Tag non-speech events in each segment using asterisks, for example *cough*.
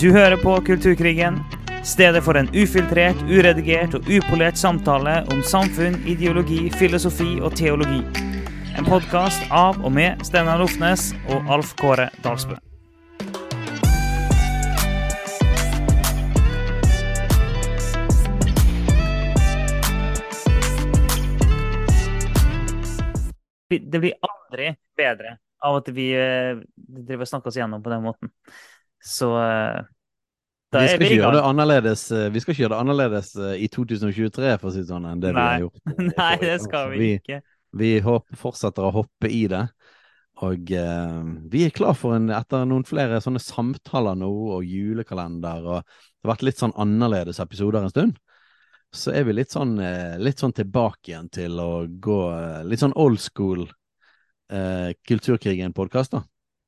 Du hører på Kulturkrigen, stedet for en ufiltrert, uredigert og upolert samtale om samfunn, ideologi, filosofi og teologi. En podkast av og med Steinar Lofnes og Alf Kåre Dalsbø. Det blir aldri bedre av at vi eh, driver og snakker oss gjennom på den måten. Så eh, Vi skal, vi eh, vi skal ikke gjøre det annerledes eh, i 2023, for å si det sånn, enn det vi har gjort. *laughs* Nei, det skal vi ikke. Vi håper fortsetter å hoppe i det. Og eh, vi er klar for en, etter noen flere sånne samtaler nå, og julekalender, og det har vært litt sånn annerledes episoder en stund. Så er vi litt sånn, litt sånn tilbake igjen til å gå litt sånn old school eh, Kulturkrigen-podkast, da.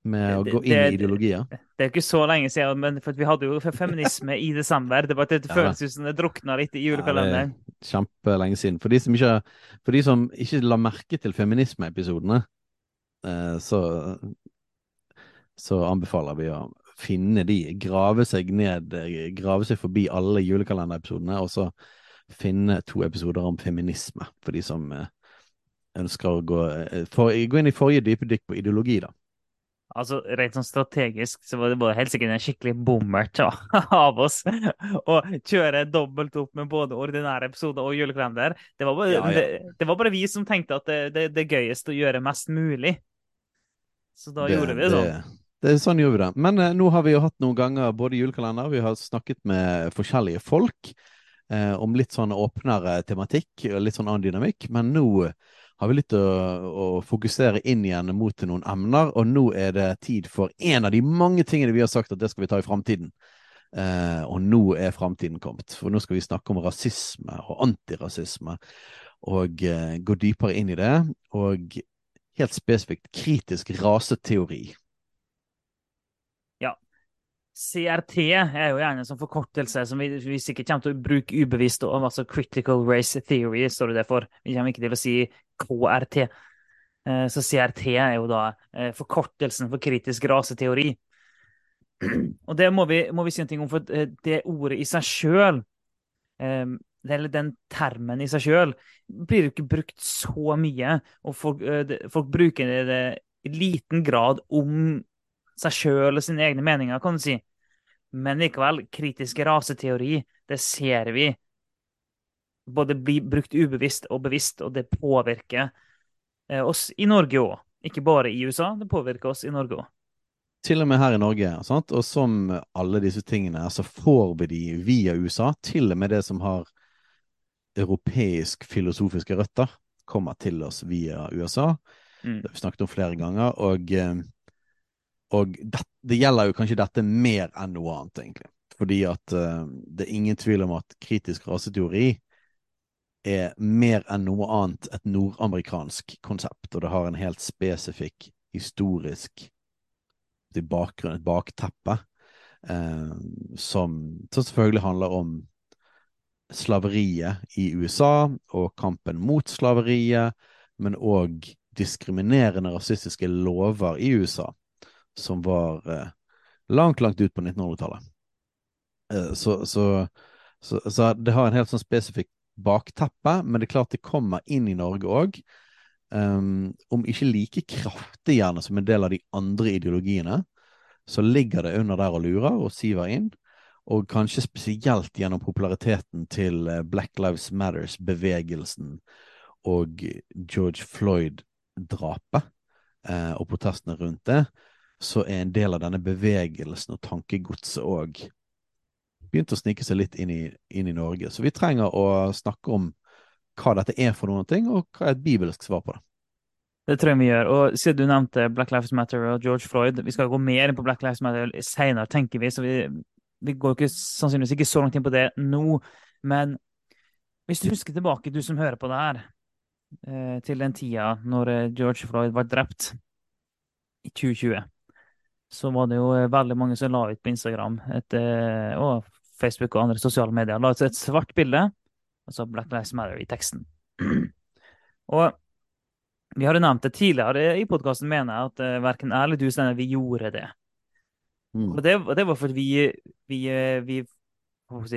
Med å Det- gå inn det- i ideologier. Det er ikke så lenge siden, men for vi hadde jo feminisme i desember. Det, var, det Ja, føles ut som det drukna litt i julekalenderen. kjempelenge siden. For de som ikke, for de som ikke la merke til feminismeepisodene, eh, så, så anbefaler vi å finne de, grave seg ned, eh, grave seg forbi alle julekalenderepisodene, og så finne to episoder om feminisme, for de som eh, ønsker å gå, eh, for, gå inn i forrige dype dykk på ideologi, da. Altså, Rent sånn strategisk så var det bare helt sikkert en skikkelig bommert *laughs* av oss å kjøre dobbelt opp med både ordinære episoder og julekalender. Det Ja, ja. Det, det var bare vi som tenkte at det, det, det er gøyest å gjøre mest mulig. Så da gjorde vi det sånn. Det, det, sånn gjorde vi det. Men eh, nå har vi jo hatt noen ganger både julekalender, vi har snakket med forskjellige folk eh, om litt sånn åpnere tematikk og litt sånn annen dynamikk, men nå har vi litt å, å fokusere inn igjen mot noen emner, og nå er det tid for en av de mange tingene vi har sagt at det skal vi ta i framtiden. Eh, og nå er framtiden kommet, for nå skal vi snakke om rasisme og antirasisme, og eh, gå dypere inn i det, og helt spesifikt kritisk raseteori. Ja. CRT er jo gjerne en sånn forkortelse som vi, vi sikkert kommer til å bruke ubevisst. om, altså Critical Race Theory står det for. Vi kommer ikke til å si KRT. Eh, Så CRT er jo da eh, forkortelsen for kritisk raseteori. Og det må vi, må vi si noe om, for eh, det ordet i seg sjøl, eller den termen i seg sjøl, blir jo ikke brukt så mye. Og folk, folk bruker det i liten grad om seg sjøl og sine egne meninger, kan du si. Men likevel, kritisk raseteori, det ser vi både blir brukt ubevisst og bevisst, og det påvirker eh, oss i Norge òg. Ikke bare i USA, det påvirker oss i Norge òg. Til og med her i Norge, sant? og som alle disse tingene, så får vi de via USA. Til og med det som har europeisk filosofiske røtter, kommer til oss via USA. Mm. Det har vi snakket om flere ganger, og, eh, og det, det gjelder jo kanskje dette mer enn noe annet, egentlig. Fordi at eh, det er ingen tvil om at kritisk raseteori er mer enn noe annet et nordamerikansk konsept, og det har en helt spesifikk historisk bakgrunn, et bakteppe, eh, som, som selvfølgelig handler om slaveriet i USA og kampen mot slaveriet, men òg diskriminerende rasistiske lover i USA, som var eh, langt, langt ut på 1900-tallet. Eh, så, så, så, så det har en helt sånn spesifikk bakteppe, men det er klart det kommer inn i Norge òg. Um, om ikke like kraftig gjerne som en del av de andre ideologiene, så ligger det under der og lurer og siver inn. Og kanskje spesielt gjennom populariteten til eh, Black Lives Matters-bevegelsen og George Floyd-drapet eh, og protestene rundt det, så er en del av denne bevegelsen og tankegodset òg begynt å snike seg litt inn i, inn i Norge. Så vi trenger å snakke om hva dette er for noen ting, og hva er et bibelsk svar på det. Det tror jeg vi gjør. Og siden du nevnte Black Lives Matter og George Floyd, vi skal gå mer inn på Black Lives Matter senere, tenker vi, så vi, vi går ikke, sannsynligvis ikke så langt inn på det nå. Men hvis du husker tilbake, du som hører på det her, eh, til den tida når eh, George Floyd ble drept i 2020, så var det jo eh, veldig mange som la ut på Instagram et, eh, og Facebook og andre sosiale medier, la ut et svart bilde, og så Black Lives Matter i teksten. *clears throat* og vi har jo nevnt det tidligere i podkasten, mener jeg, at uh, verken jeg eller du, Steinar, vi gjorde det. Mm. Og det, det var fordi vi, vi, eh, vi,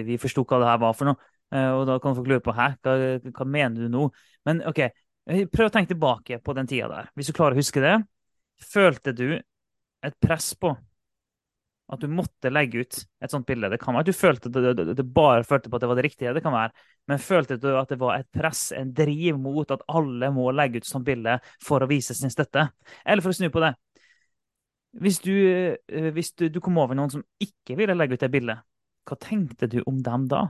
vi forsto hva det her var for noe. Eh, Og da kan folk lure på hæ, hva, hva mener du nå? Men OK, eh, prøv å tenke tilbake på den tida der. Hvis du klarer å huske det. Følte du et press på at du måtte legge ut et sånt bilde? Det kan være at du følte at du, du, bare følte på at det var det riktige, det kan være. Men følte du at det var et press, en driv mot at alle må legge ut sånt bilde for å vise sin støtte? Eller for å snu på det. Hvis du, eh, hvis du, du kom over noen som ikke ville legge ut det bildet, hva tenkte du om dem da?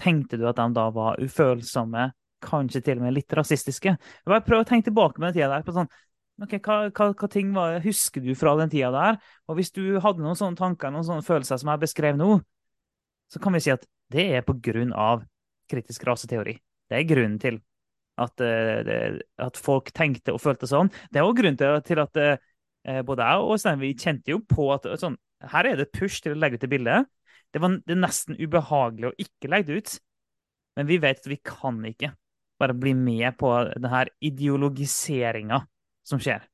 Tenkte du at de da var ufølsomme, kanskje til og med litt rasistiske? Bare prøv å tenke tilbake med den tida der. på sånn, ok, hva, hva, hva ting var, Husker du fra den tida der? Og hvis du hadde noen sånne tanker, noen sånne følelser som jeg beskrev nå, så kan vi si at det er på grunn av kritisk raseteori. Det er grunnen til at, eh, at folk tenkte og følte sånn. Det er òg grunnen til, at eh, både jeg og Stein vi kjente jo på at sånn, her er det push til å legge ut det bildet. Det, var, det nesten ubehagelig å ikke legge det ut. Men vi vet at vi kan ikke bare bli med på denne ideologiseringa som skjer.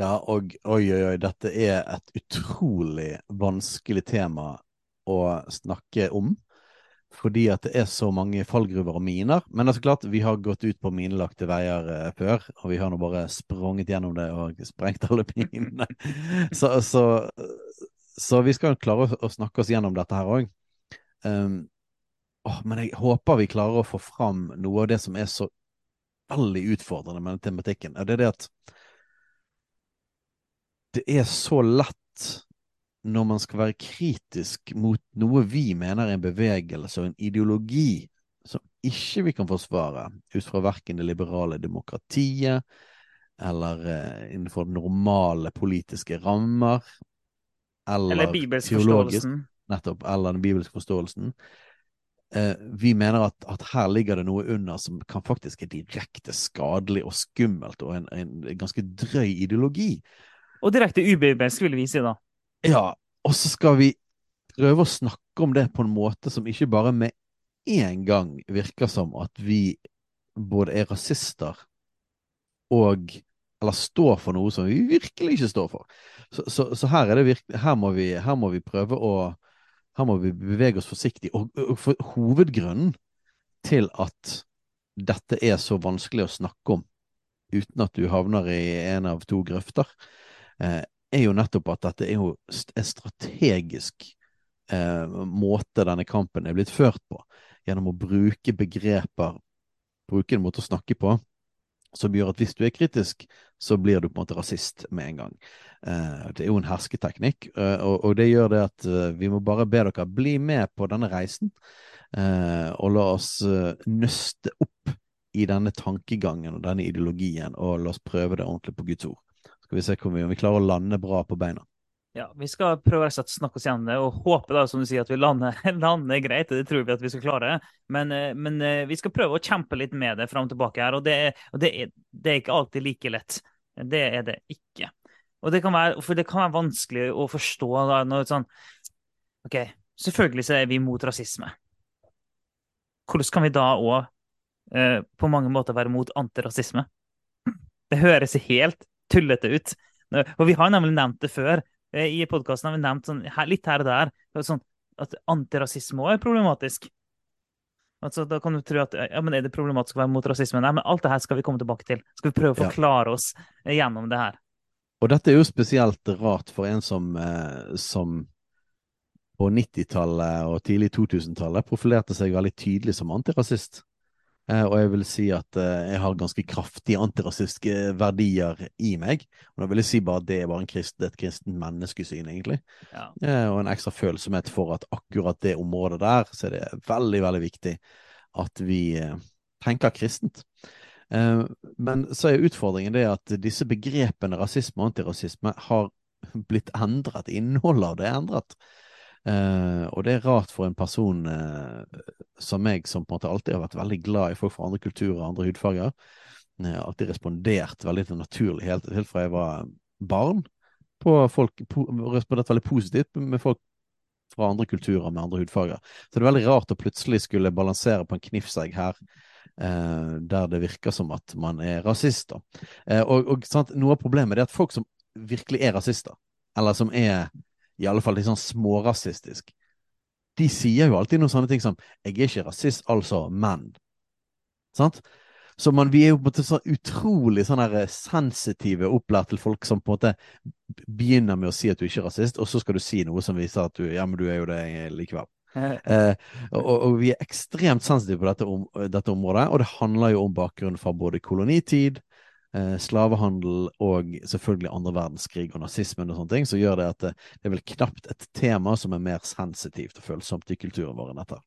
Ja, og oi, oi, oi, dette er et utrolig vanskelig tema å snakke om. Fordi at det er så mange fallgruver og miner. Men det er så klart, vi har gått ut på minelagte veier eh, før, og vi har nå bare sprunget gjennom det og sprengt alle minene. *laughs* så, så, så, vi skal klare å, snakke oss gjennom dette her òg. Um, åh, men jeg håper vi klarer å få fram noe av det som er så veldig utfordrende med den tematikken. Og det er det at det er så lett når man skal være kritisk mot noe vi mener er en bevegelse og en ideologi som ikke vi kan forsvare ut fra verken det liberale demokratiet eller eh, innenfor normale politiske rammer eller, eller bibelsk forståelsen. Nettopp. Eller den bibelske forståelsen. Eh, vi mener at, at, her ligger det noe under som kan faktisk er direkte skadelig og skummelt, og en, en ganske drøy ideologi. Og direkte ubibelsk, vil vi si da. Ja, og så skal vi prøve å snakke om det på en måte som ikke bare med en gang virker som at vi både er rasister og eller står for noe som vi virkelig ikke står for. Så, så, så her, her, må vi, her, må vi, prøve å Her må vi bevege oss forsiktig. Og, og for hovedgrunnen til at dette er så vanskelig å snakke om uten at du havner i en av to grøfter, eh, er jo nettopp at dette er jo en strategisk eh, måte denne kampen er blitt ført på. Gjennom å bruke begreper, bruke en måte å snakke på, som gjør at hvis du er kritisk, så blir du på en måte rasist med en gang. Eh, det er jo en hersketeknikk, eh, og, det gjør det at eh, vi må bare be dere bli med på denne reisen, og la oss nøste opp i denne tankegangen og denne ideologien, og la oss prøve det ordentlig på Guds ord. Skal vi se om vi, om vi klarer å lande bra på beina. Ja, Vi skal prøve å snakke oss gjennom det og håpe da, som du sier, at vi lander, *laughs* lander greit. Det tror vi at vi skal klare. Men, eh, men eh, vi skal prøve å kjempe litt med det fram og tilbake her. og, det, og det, er, det, er, ikke alltid like lett. Det er det ikke. Og det kan være, for det kan være vanskelig å forstå da, når sånn OK, selvfølgelig så er vi mot rasisme. Hvordan kan vi da òg eh, på mange måter være mot antirasisme? Det høres helt tullete ut. Og vi har nemlig nevnt det før. Eh, I podkasten har vi nevnt sånn, litt her og der sånn, at antirasisme òg er problematisk. Altså, da kan du tro at ja, men Er det problematisk å være mot rasisme? Nei, men alt det her skal vi komme tilbake til. Skal vi prøve å forklare oss gjennom det her. Og dette er jo spesielt rart for en som, eh, som på 90-tallet og tidlig 2000-tallet profilerte seg veldig tydelig som antirasist. Eh, og jeg vil si at eh, jeg har ganske kraftige antirasistiske verdier i meg. Og da vil jeg si bare at det er bare kristen, et kristent menneskesyn, egentlig. Ja. Eh, og en ekstra følsomhet for at akkurat det området der, så er det veldig, veldig viktig at vi tenker kristent. Men så er utfordringen det at disse begrepene rasisme og antirasisme har blitt endret. Innholdet av det er endret. Uh, og det er rart for en person uh, som meg, som på en måte alltid har vært veldig glad i folk fra andre kulturer og andre hudfarger. Uh, alltid respondert veldig naturlig, helt, helt, fra jeg var barn, på folk, po respondert veldig positivt med folk fra andre kulturer med andre hudfarger. Så det er veldig rart å plutselig skulle balansere på en knivsegg her. der det virker som at man er rasist. og, og noe av problemet er at folk som virkelig er rasister, eller som er i alle fall litt sånn smårasistisk, de sier jo alltid noen sånne ting som 'jeg er ikke rasist, altså, men'. Sant? Så man, vi er jo på en måte så utrolig sånn her sensitive opplært til folk som på en måte begynner med å si at du ikke er rasist, og så skal du si noe som viser at du ja, men du er jo det likevel. *laughs* Eh, og, og, vi er ekstremt sensitive på dette, om, dette, området, og det handler jo om bakgrunnen fra både kolonitid, eh, slavehandel og selvfølgelig andre verdenskrig og nazismen og sånne ting, så gjør det at det, det er vel knapt et tema som er mer sensitivt og følsomt i kulturen vår enn dette.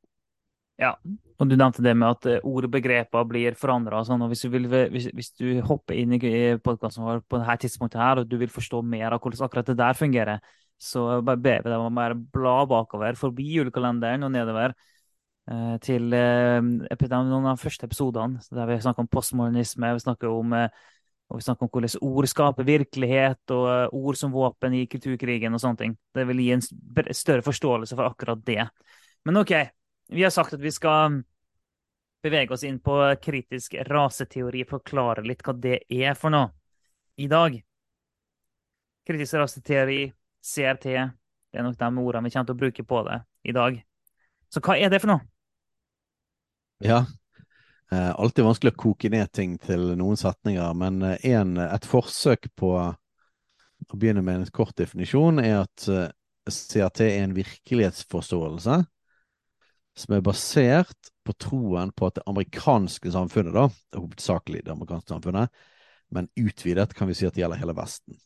Ja, og du nevnte det med at ord og begreper blir forandra. Sånn, hvis hvis, hvis du, hopper inn i podkasten vår på dette tidspunktet her, og du vil forstå mer av hvordan akkurat det der fungerer, så ber vi deg om å bare bla bakover, forbi julekalenderen og nedover eh, til eh, noen av de første episodene, der vi snakker om postmodernisme, vi snakker om, eh, og vi snakker om hvordan ord skaper virkelighet, og eh, ord som våpen i kulturkrigen og sånne ting. Det vil gi en større forståelse for akkurat det. Men OK, vi har sagt at vi skal bevege oss inn på kritisk raseteori, forklare litt hva det er for noe i dag. Kritisk raseteori CRT. Det er nok de ordene vi kommer til å bruke på det i dag. Så hva er det for noe? Ja, eh, alltid vanskelig å koke ned ting til noen setninger, men eh, en, et forsøk på å begynne med en kort definisjon er at eh, CRT er en virkelighetsforståelse som er basert på troen på at det amerikanske samfunnet, da, hovedsakelig det amerikanske samfunnet, men utvidet kan vi si at det gjelder hele Vesten.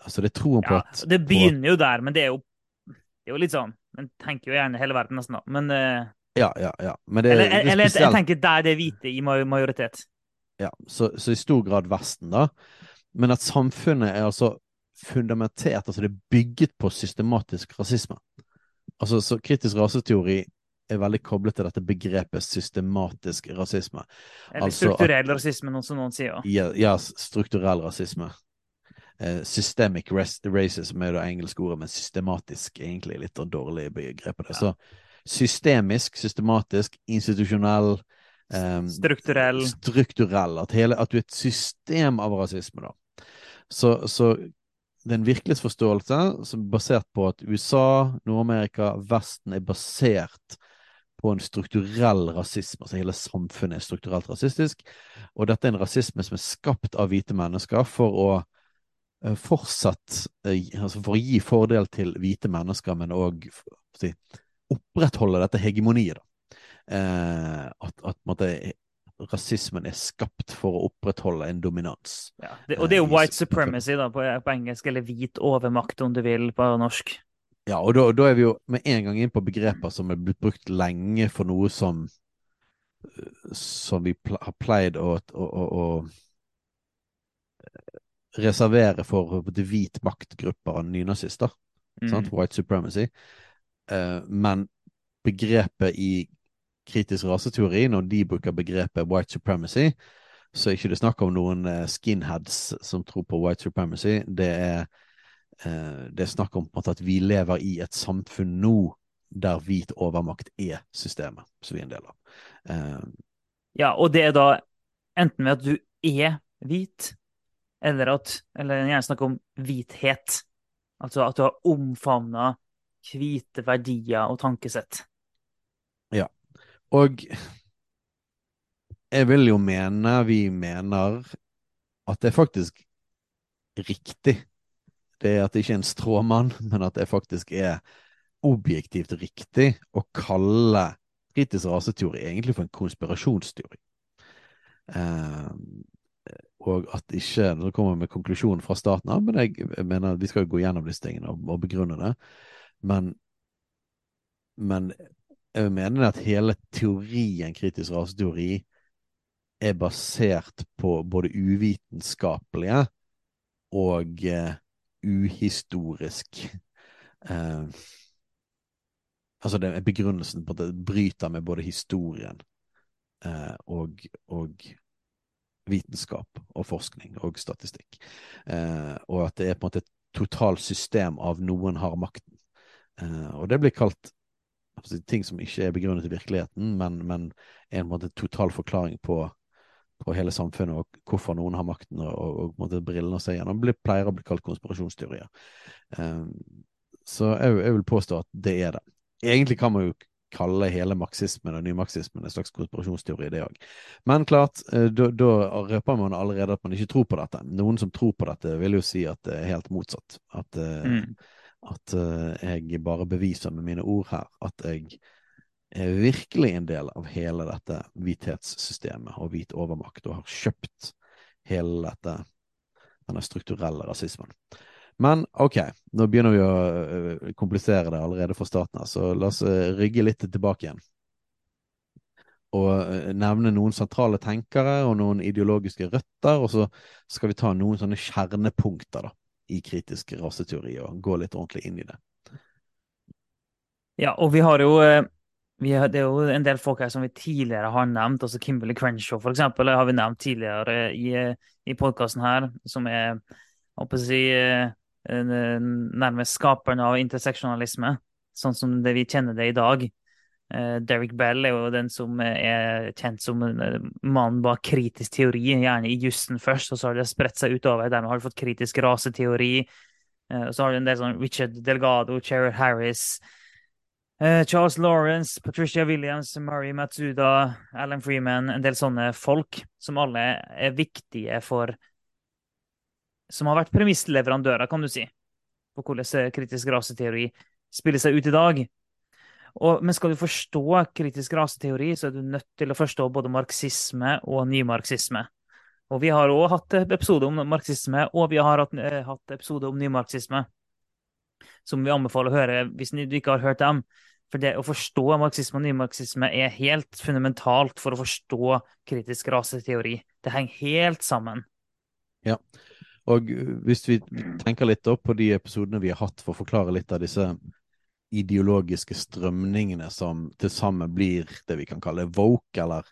Altså, det er troen på at Det begynner jo der, men det er jo, det er jo litt sånn Man tenker jo gjerne hele verden nesten, da. Men uh, Ja, ja, ja. Men det, eller, det er eller jeg tenker der det er hvite i majoritet. Ja, så, så, i stor grad Vesten, da. Men at samfunnet er altså fundamentert, altså det er bygget på systematisk rasisme. Altså, så kritisk raseteori er veldig koblet til dette begrepet systematisk rasisme. Eller altså, strukturell rasisme, noe som noen sier. Ja, ja strukturell rasisme. Eh, systemic racism er det engelske ordet, men systematisk egentlig litt dårlig begrep på det. Ja. Så systemisk, systematisk, institusjonell um, Strukturell. Strukturell. At, hele, at, du er et system av rasisme, da. Så, så det er en virkelighetsforståelse som er basert på at USA, Nord-Amerika, Vesten er basert på en strukturell rasisme. Altså hele samfunnet er strukturelt rasistisk. Og dette er en rasisme som er skapt av hvite mennesker for å Eh, fortsatt eh, altså For å gi fordel til hvite mennesker, men òg si, opprettholde dette hegemoniet. Eh, at, at måtte, rasismen er skapt for å opprettholde en dominans. Ja, det, og det er jo white supremacy da, på, på, engelsk, eller hvit overmakt, om du vil, på norsk. Ja, og da, da er vi jo med en gang inn på begreper som er blitt brukt lenge for noe som som vi har pleid å, å, å, å reservere for hvit hvit maktgrupper av nynazister. Mm. White supremacy. Uh, men begrepet i kritisk raseteori, når de bruker begrepet white supremacy, så er ikke det snakk om noen uh, skinheads som tror på white supremacy. Det er, uh, det er snakk om at vi lever i et samfunn nå der hvit overmakt er systemet som vi er en del av. ja, og det er da enten ved at du er hvit, eller at Eller gjerne snakk om hvithet. Altså at du har omfavna hvite verdier og tankesett. Ja. Og jeg vil jo mene, vi mener, at det er faktisk riktig. Det er at det ikke er en stråmann, men at det faktisk er objektivt riktig å kalle kritisk raseteori egentlig for en konspirasjonsteori. Eh, og at ikke Nå kommer vi med konklusjonen fra starten av, men jeg, mener mener vi skal gå gjennom disse tingene og, og begrunne det. Men, men jeg mener at hele teorien kritisk raseteori er basert på både uvitenskapelige og uh, uhistorisk uh, Altså det er begrunnelsen på at det bryter med både historien uh, og, og vitenskap og forskning og statistikk. Og at det er på en måte et totalt system av noen har makten. Eh, og det blir kalt ting som ikke er begrunnet i virkeligheten, men, men en måte total forklaring på, på hele samfunnet, og hvorfor noen har makten, og, og, og brillene å se gjennom, blir, pleier å bli kalt konspirasjonsteorier. Um, så jeg, jeg, vil påstå at det er det. Egentlig kan man jo kalle hele marxismen og nymarxismen en slags konspirasjonsteori, det òg. Men klart, eh, da røper man allerede at man ikke tror på dette. Noen som tror på dette, vil jo si at det er helt motsatt. At, eh, mm. At eh, jeg bare beviser med mine ord her at jeg er virkelig en del av hele dette hvithetssystemet og hvit overmakt, og har kjøpt hele dette, denne strukturelle rasismen. Men ok, nå begynner vi å uh, komplisere det allerede fra starten av, så la oss uh, rygge litt tilbake igjen. Og nevne noen sentrale tenkere og noen ideologiske røtter, og så skal vi ta noen sånne kjernepunkter da, i kritisk raseteori og gå litt ordentlig inn i det. Ja, og vi har jo vi har, det er jo en del folk her som vi tidligere har nevnt, også Kimberley Crenshaw eksempel, har vi nevnt tidligere i, i podkasten her, som er å si, nærmest skaperen av interseksjonalisme, sånn som det vi kjenner det i dag. Eh, Derek Bell er jo den som er kjent som mannen bak kritisk teori, gjerne i jussen først, og så har det spredt seg utover. Dermed har du fått kritisk raseteori. Eh, og så har du en del sånn Richard Delgado, Cherry Harris, eh, Charles Lawrence, Patricia Williams, Murray Matsuda, Alan Freeman, en del sånne folk som alle er viktige for som har vært premissleverandører, kan du si, på hvordan kritisk raseteori spiller seg ut i dag. Og, men skal du forstå kritisk raseteori, så er du nødt til å forstå både marxisme og nymarxisme. Og vi har òg hatt episode om marxisme, og vi har hatt, eh, hatt episode om nymarxisme. Som vi anbefaler å høre hvis du ikke har hørt dem. For det å forstå marxisme og nymarxisme er helt fundamentalt for å forstå kritisk raseteori. Det henger helt sammen. Ja, og hvis vi tenker litt opp på de episodene vi har hatt for å forklare litt av disse ideologiske strømningene som til sammen blir det vi kan kalle woke, eller,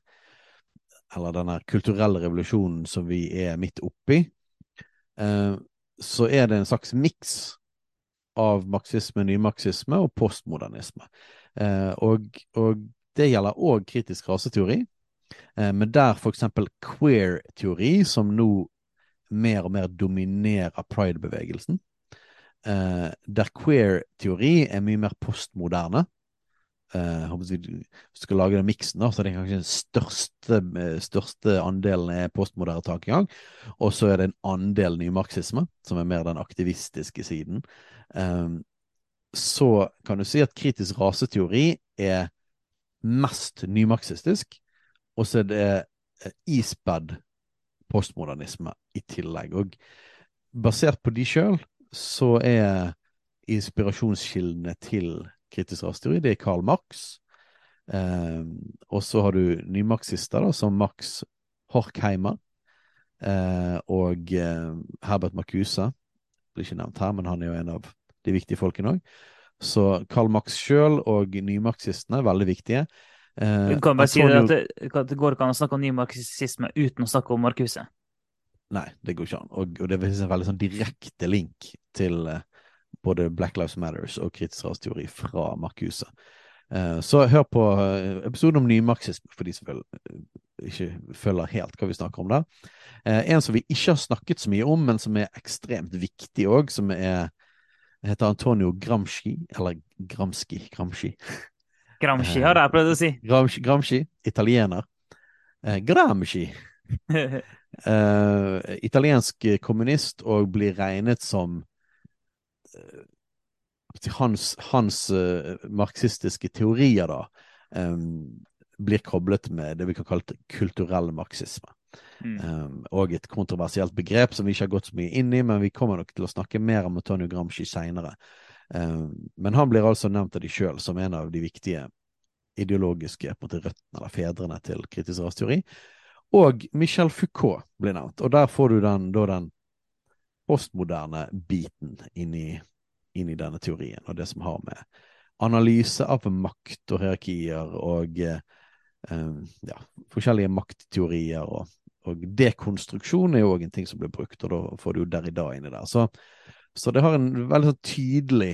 eller denne kulturelle revolusjonen som vi er midt oppi, eh, så er det en slags miks av marxisme, nymarxisme og postmodernisme. Eh, og, og, det gjelder òg kritisk raseteori, eh, men der eksempel queer-teori, som nå mer og mer dominerer pride-bevegelsen. Eh, der queer-teori er mye mer postmoderne. Eh, hvis vi skal lage den miksen, så er det kanskje den største, eh, største andelen er postmoderne tankegang. Og så er det en andel nymarxisme, som er mer den aktivistiske siden. Eh, så kan du si at kritisk raseteori er mest nymarxistisk, og så er det eh, ispedd postmodernisme i tillegg. Og basert på de sjøl, så er inspirasjonskildene til kritisk rasteori det er Karl Marx. Eh, og så har du nymarxister da, som Max Horkheimer eh, og eh, Herbert Marcuse. Blir ikke nevnt her, men han er jo en av de viktige folkene òg. Så Karl Marx sjøl og nymarxistene er veldig viktige. Eh, du kan bare si at det, det går ikke an å snakke om nymarxisme uten å snakke om Marcuse. Nei, det går ikke an. Og, og det er en veldig sånn direkte link til uh, både Black Lives Matters og kritisk rasteori fra Markuse. Uh, så hør på uh, episoden om nymarxisme, for de som følger, ikke følger helt hva vi snakker om der. en som vi ikke har snakket så mye om, men som er ekstremt viktig òg, som er heter Antonio Gramsci, eller Gramsci, Gramsci. Gramsci har jeg prøvd å si. Gramsci, Gramsci italiener. Eh, Gramsci. *laughs* eh, italiensk kommunist og blir regnet som eh, Hans, hans uh, marxistiske teorier, da, um, blir koblet med det vi kan kalle kulturell marxisme. Mm. Um, og et kontroversielt begrep som vi ikke har gått så mye inn i, men vi kommer nok til å snakke mer om Antonio Gramsci seinere. Um, men han blir altså nevnt av de sjøl som en av de viktige ideologiske måte, røttene eller fedrene til kritisk rasteori. Og Michel Foucault blir nevnt. Og der får du den, da, den postmoderne biten inn i, inn i, denne teorien, og det som har med analyse av makt og hierarkier og eh, ja, forskjellige maktteorier og, og dekonstruksjon er jo òg en ting som blir brukt, og da får du jo Derrida inni der. Så så det har en veldig sånn tydelig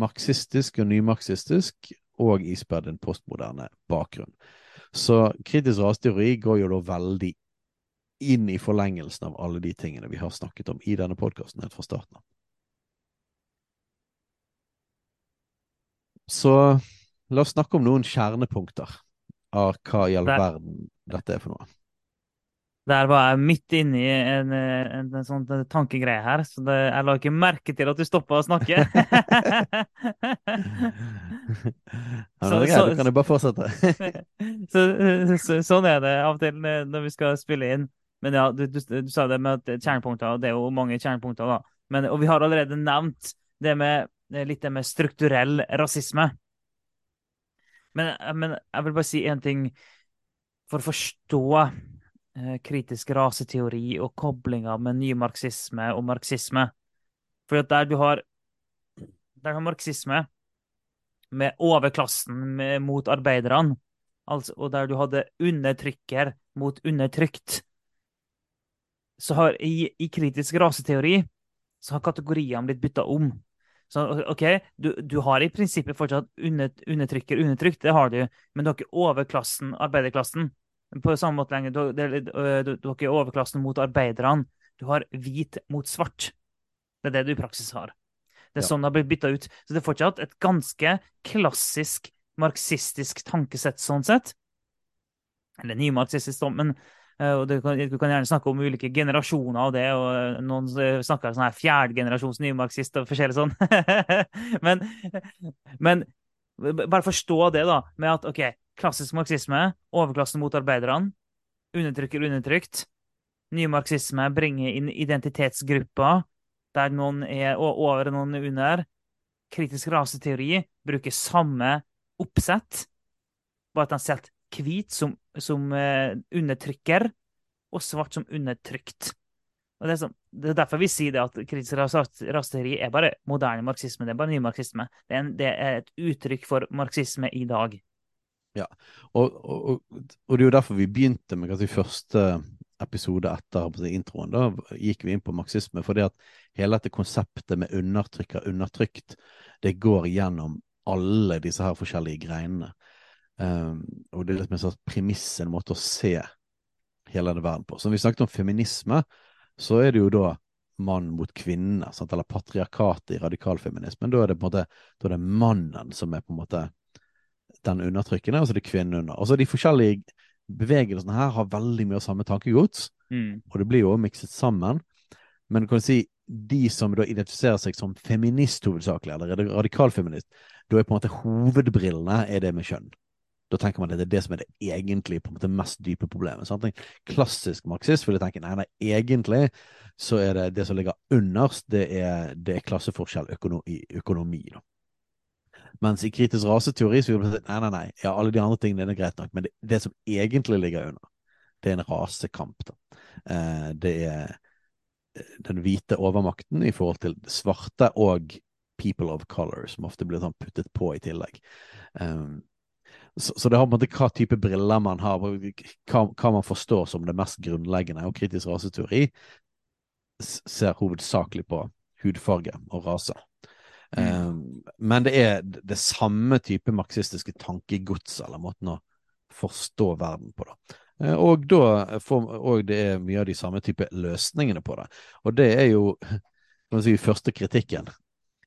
marxistisk og nymarxistisk og ispedd en postmoderne bakgrunn. Så kritisk rasteori går jo da veldig inn i forlengelsen av alle de tingene vi har snakket om i denne podkasten helt fra starten av. Så la oss snakke om noen kjernepunkter av hva i all verden dette er for noe. Der var jeg midt inne i en, en, en sånn tankegreie her, så det, jeg la ikke merke til at du stoppa å snakke. *laughs* Ja, Så- greit, så- du kan jo bare fortsette. *laughs* så, så, sånn er det av og til når vi skal spille inn. Men ja, du, du, du sa det med kjernepunkter, og det er jo mange kjernepunkter, da. Men, og vi har allerede nevnt det med, litt det med strukturell rasisme. Men, men jeg vil bare si én ting for å forstå eh, kritisk raseteori og koblinga med nymarxisme og marxisme. For der du har der har marxisme med overklassen med, mot arbeiderne, altså, og der du hadde undertrykker mot undertrykt, så har i, i kritisk raseteori så har kategoriene blitt bytta om. Så OK, du, du har i prinsippet fortsatt under, undertrykker undertrykt, det har du, men du har ikke overklassen, arbeiderklassen. På samme måte lenger, du, det- du, du har ikke overklassen mot arbeiderne. Du har hvit mot svart. Det er det du i praksis har. Det er Ja. sånn det har blitt bytta ut. Så det er fortsatt et ganske klassisk marxistisk tankesett sånn sett. Eller nymarxistisk, men og du kan, du kan gjerne snakke om ulike generasjoner av det, og noen snakker sånn her fjerdegenerasjons nymarxist og forskjellig sånn. *laughs* men, men bare forstå det, da, med at OK, klassisk marxisme, overklassen mot arbeiderne, undertrykker undertrykt. Nymarxisme bringer inn identitetsgrupper der noen er over og noen er under. Kritisk raseteori bruker samme oppsett, bare at han setter hvit som, som eh, undertrykker, og svart som undertrykt. Og det, er sånn, det er derfor vi sier det at kritisk raseteori er bare moderne marxisme. Det er bare nymarxisme. Det er, en, det er et uttrykk for marxisme i dag. Og, og, og, og det er jo derfor vi begynte med kanskje første episode etter introen. Da gikk vi inn på marxisme, fordi at hele dette konseptet med undertrykker, undertrykt, det går gjennom alle disse her forskjellige greinene. Um, og det er liksom en sånn premiss, en måte å se hele denne verden på. Så vi snakket om feminisme, så er det jo da mann mot kvinne, sant? eller patriarkatet i radikalfeminismen. Da er det på en måte da er det mannen som er på en måte den undertrykkende, og så er det kvinnen under. Altså de forskjellige bevegelsene her har veldig mye av samme tankegods, Mm. og det blir jo mikset sammen. Men kan du si, de som da identifiserer seg som feminist hovedsakelig, eller radikalfeminist, da er på en måte hovedbrillene er det med kjønn. Da tenker man at det er det som er det egentlig på en måte mest dype problemet. Sant? En klassisk marxist ville tenke nei, nei, egentlig så er det det som ligger underst, det er, det er klasseforskjell i økonomi. da. Mens i kritisk raseteori så vil man si nei, nei, nei, ja, alle de andre tingene er greit nok, men det, det som egentlig ligger under, det er en rasekamp. da. Eh, det er eh, den hvite overmakten i forhold til svarte og people of color, som ofte blir sånn puttet på i tillegg. Um, så, så det har på en måte hva type briller man har, hva, hva man forstår som det mest grunnleggende. Og kritisk raseteori ser hovedsakelig på hudfarge og rase. Um, men det er det samme type marxistiske tankegods, eller måten å forstå verden på, da. Eh, Og da får, og det er mye av de samme type løsningene på det. Og det er jo si, første kritikken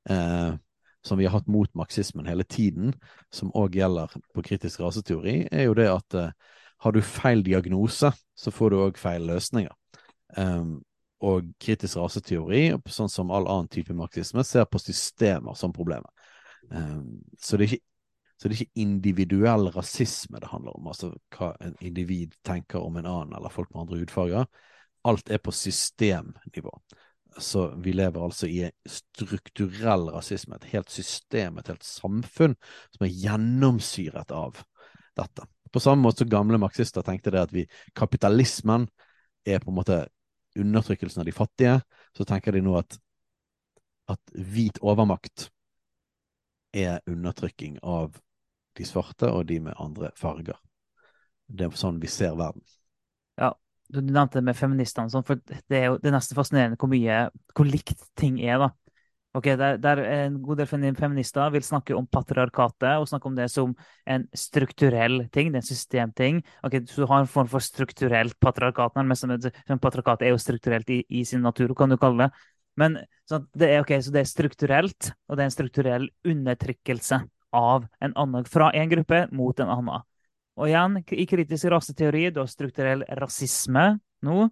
eh, som vi har hatt mot marxismen hele tiden, som òg gjelder på kritisk raseteori, er jo det at eh, har du feil diagnose, så får du òg feil løsninger. Um, og kritisk raseteori, sånn som all annen type marxisme, ser på systemer som problemet. Um, så, det er ikke, det er ikke individuell rasisme det handler om, altså hva en individ tenker om en annen, eller folk med andre hudfarger. Alt er på systemnivå. Så vi lever altså i strukturell rasisme, et helt system, et helt samfunn som er gjennomsyret av dette. På samme måte som gamle marxister tenkte det at vi, kapitalismen er på en måte undertrykkelsen av de fattige, så tenker de nå at, at hvit overmakt er undertrykking av de svarte og de med andre farger. Det er sånn vi ser verden. Ja, Du nevnte det med feministene, sånn, for det er jo det nesten fascinerende hvor mye hvor likt ting er. da. Ok, der, der En god del feminister vil snakke om patriarkatet og snakke om det som en strukturell ting. det er en systemting. Ok, Så du har en form for strukturelt patriarkat. Men patriarkatet er jo strukturelt i, i, sin natur, kan du kalle det. Men det er, okay, så det er strukturelt, og det er en strukturell undertrykkelse av en annen, fra en gruppe mot en annen. Og igjen, i kritisk raseteori, du har strukturell rasisme nå.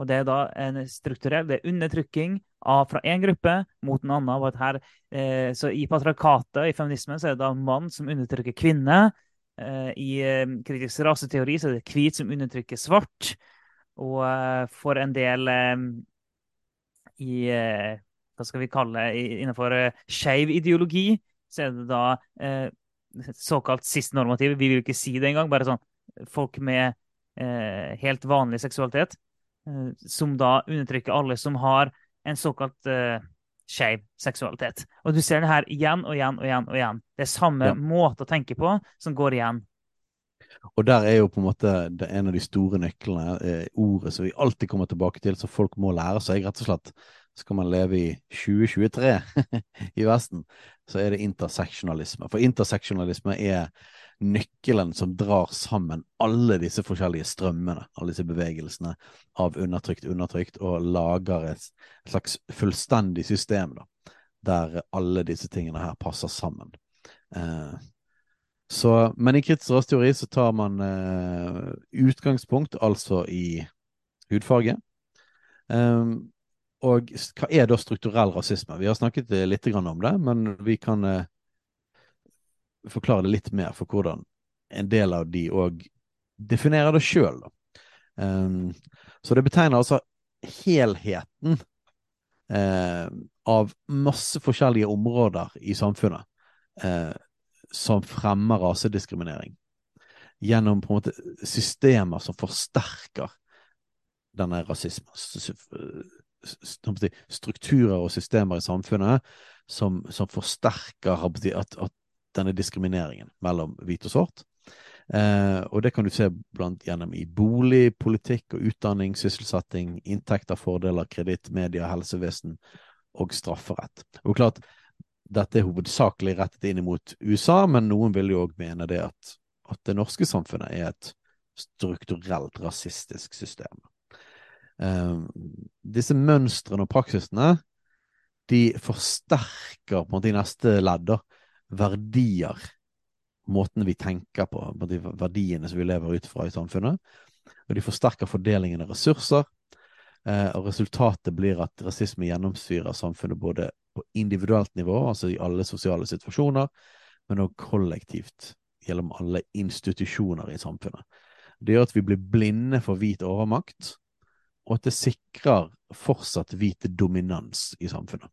Og det er da en strukturell det er undertrykking av, fra én gruppe mot en annen. Og her, eh, så I patriarkatet, i feminismen, så er det da mann som undertrykker kvinne. Eh, I eh, kritisk raseteori så er det hvit som undertrykker svart. Og eh, for en del eh, i eh, Hva skal vi kalle det? Innenfor skeiv ideologi så er det da såkalt sistnormativ. Vi vil ikke si det engang. Bare sånn folk med helt vanlig seksualitet som da undertrykker alle som har en såkalt uh, skeiv seksualitet. Og du ser det her igjen og igjen og igjen. og igjen. Det er samme ja. måte å tenke på som går igjen. Og der er jo på en måte en av de store nøklene, eh, ordet som vi alltid kommer tilbake til, som folk må lære seg. rett og slett Skal man leve i 2023 *laughs* i Vesten, så er det interseksjonalisme. For interseksjonalisme er nøkkelen som drar sammen alle disse forskjellige strømmene, alle disse bevegelsene av undertrykt, undertrykt, og lager et slags fullstendig system da, der alle disse tingene her passer sammen. Eh, så, men i kritisk rasteori så tar man eh, utgangspunkt altså i hudfarge. Eh, og hva er da strukturell rasisme? Vi har snakket litt om det, men vi kan eh, forklare det litt mer for hvordan en del av de òg definerer det sjøl. Um, ehm, så det betegner altså helheten uh, av masse forskjellige områder i samfunnet uh, som fremmer rasediskriminering. Gjennom på en måte systemer som forsterker denne rasismen. Strukturer og systemer i samfunnet som, som forsterker at, at denne diskrimineringen mellom hvit og svart. Eh, og det kan du se blant gjennom i bolig, politikk og utdanning, sysselsetting, inntekter, fordeler, kreditt, media, helsevesen og strafferett. Og klart, dette er hovedsakelig rettet inn mot USA, men noen vil jo òg mene det at, at, det norske samfunnet er et strukturelt rasistisk system. Eh, disse mønstrene og praksisene de forsterker på en måte i neste ledd verdier, måten vi tenker på, de verdiene som vi lever ut fra i samfunnet. Og de forsterker fordelingen av ressurser. Eh, og resultatet blir at rasisme gjennomsyrer samfunnet både på individuelt nivå, altså i alle sosiale situasjoner, men òg kollektivt gjennom alle institusjoner i samfunnet. Det gjør at vi blir blinde for hvit overmakt, og at det sikrer fortsatt hvit dominans i samfunnet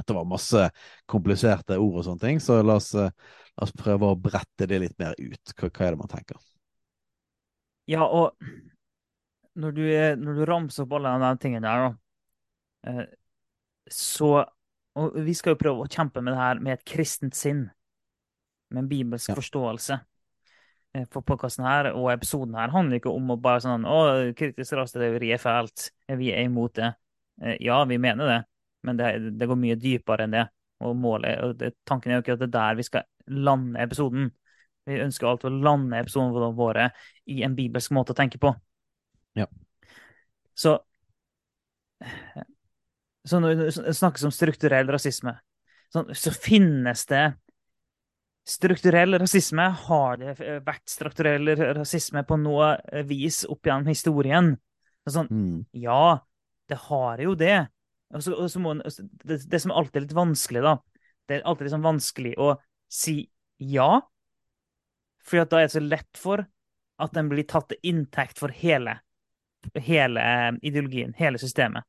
at det var masse kompliserte ord og sånne ting, så la oss, eh, la oss prøve å brette det litt mer ut. Hva, hva er det man tenker? Ja, og når du, når du ramser opp alle de tingene der, da, eh, så Og vi skal jo prøve å kjempe med det her med et kristent sinn, med en bibelsk ja. forståelse. Eh, for podkasten her og episoden her handler ikke om å bare sånn Å, kritisk rasteteori er fælt. Vi er imot det. Ja, vi mener det men det, det, går mye dypere enn det. Og målet, og det, Tanken er jo ikke at det er der vi skal lande episoden. Vi ønsker alt å lande episodene våre i en bibelsk måte å tenke på. Ja. Så, så når det snakkes om strukturell rasisme, så, så finnes det strukturell rasisme. Har det vært strukturell rasisme på noe vis opp gjennom historien? Sånn, mm. Ja, det har jo det. Og så, og så må, det, det, som alltid er litt vanskelig, da Det er alltid liksom vanskelig å si ja, for da er det så lett for at den blir tatt til inntekt for hele, hele eh, ideologien, hele systemet.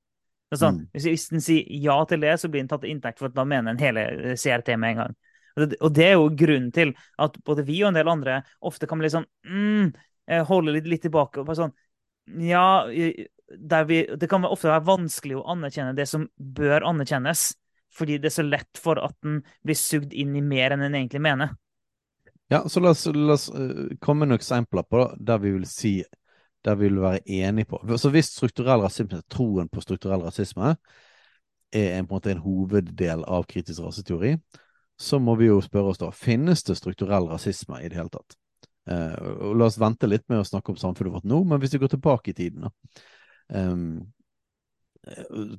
Sånn, mm. hvis, den sier ja til det, så blir den tatt til inntekt for at da mener den hele eh, CRT med en gang. Og det, og det, er jo grunnen til at både vi og en del andre ofte kan bli sånn mm, eh, holde litt, litt tilbake. og bare sånn, Ja, vi, det kan ofte være vanskelig å anerkjenne det som bør anerkjennes, fordi det er så lett for at den blir sugd inn i mer enn den egentlig mener. Ja, så la oss, la oss uh, komme med noen eksempler på det, der vi vil si der vi vil være enige på. Så hvis strukturell rasisme, troen på strukturell rasisme, er en, på en måte en hoveddel av kritisk raseteori, så må vi jo spørre oss da finnes det strukturell rasisme i det hele tatt. Eh, la oss vente litt med å snakke om samfunnet vårt nå, men hvis vi går tilbake i tiden, da. Um,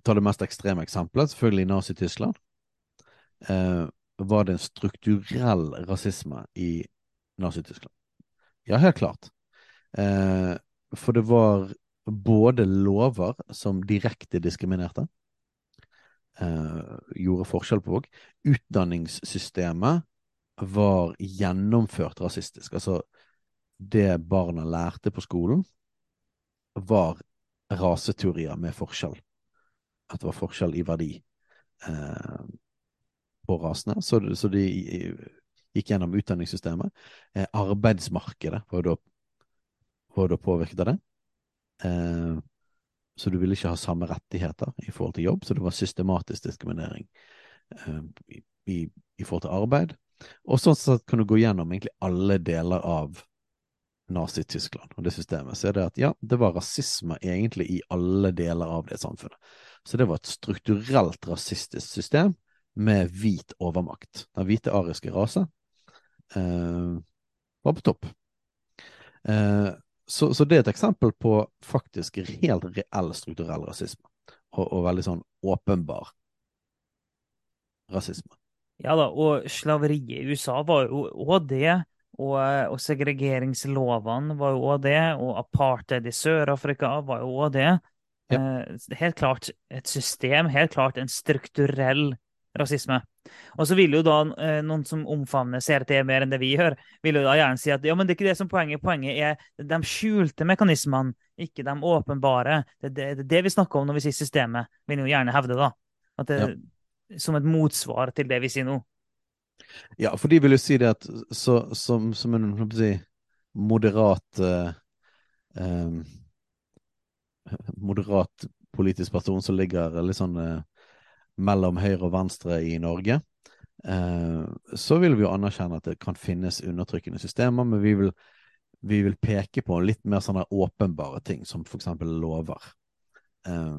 ta det mest ekstreme eksempelet, selvfølgelig Nazi-Tyskland. Uh, var det en strukturell rasisme i Nazi-Tyskland? Ja, helt klart. Uh, for det var både lover som direkte diskriminerte, uh, gjorde forskjell på òg. Utdanningssystemet var gjennomført rasistisk. Altså, det barna lærte på skolen, var raseteorier med forskjell. At det var forskjell i verdi eh, på rasene. Så, så, de gikk gjennom utdanningssystemet. Eh, arbeidsmarkedet var da, påvirket av det. Eh, så du ville ikke ha samme rettigheter i forhold til jobb, så det var systematisk diskriminering eh, i, i, i, forhold til arbeid. Og sånn sett kan du gå gjennom egentlig alle deler av Nazi-Tyskland og det systemet. Så er det at ja, det var rasisme egentlig i alle deler av det samfunnet. Så det var et strukturelt rasistisk system med hvit overmakt. Den hvite ariske rase eh, var på topp. Eh, så, så, det er et eksempel på faktisk helt reell strukturell rasisme, og, og veldig sånn åpenbar rasisme. Ja da, og slaveriet i USA var jo òg det. Og, og segregeringslovene var jo òg det. Og apartheid i Sør-Afrika var jo òg det. Ja. Eh, helt klart et system, helt klart en strukturell rasisme. Og så vil jo da eh, noen som omfavner CRT mer enn det vi gjør, vil jo da gjerne si at ja, men det er ikke det som poenget. Poenget er de skjulte mekanismene, ikke de åpenbare. Det er det, det, det, vi snakker om når vi sier systemet, vil jo gjerne hevde, da. At det, ja. Som et motsvar til det vi sier nå. Ja, for de vil jo si det at så, som, som, en si, moderat eh, eh, Moderat politisk person som ligger litt sånn eh, mellom høyre og venstre i Norge, eh, så vil vi jo anerkjenne at det kan finnes undertrykkende systemer, men vi vil, vi vil peke på litt mer sånne åpenbare ting, som for eksempel lover. Eh,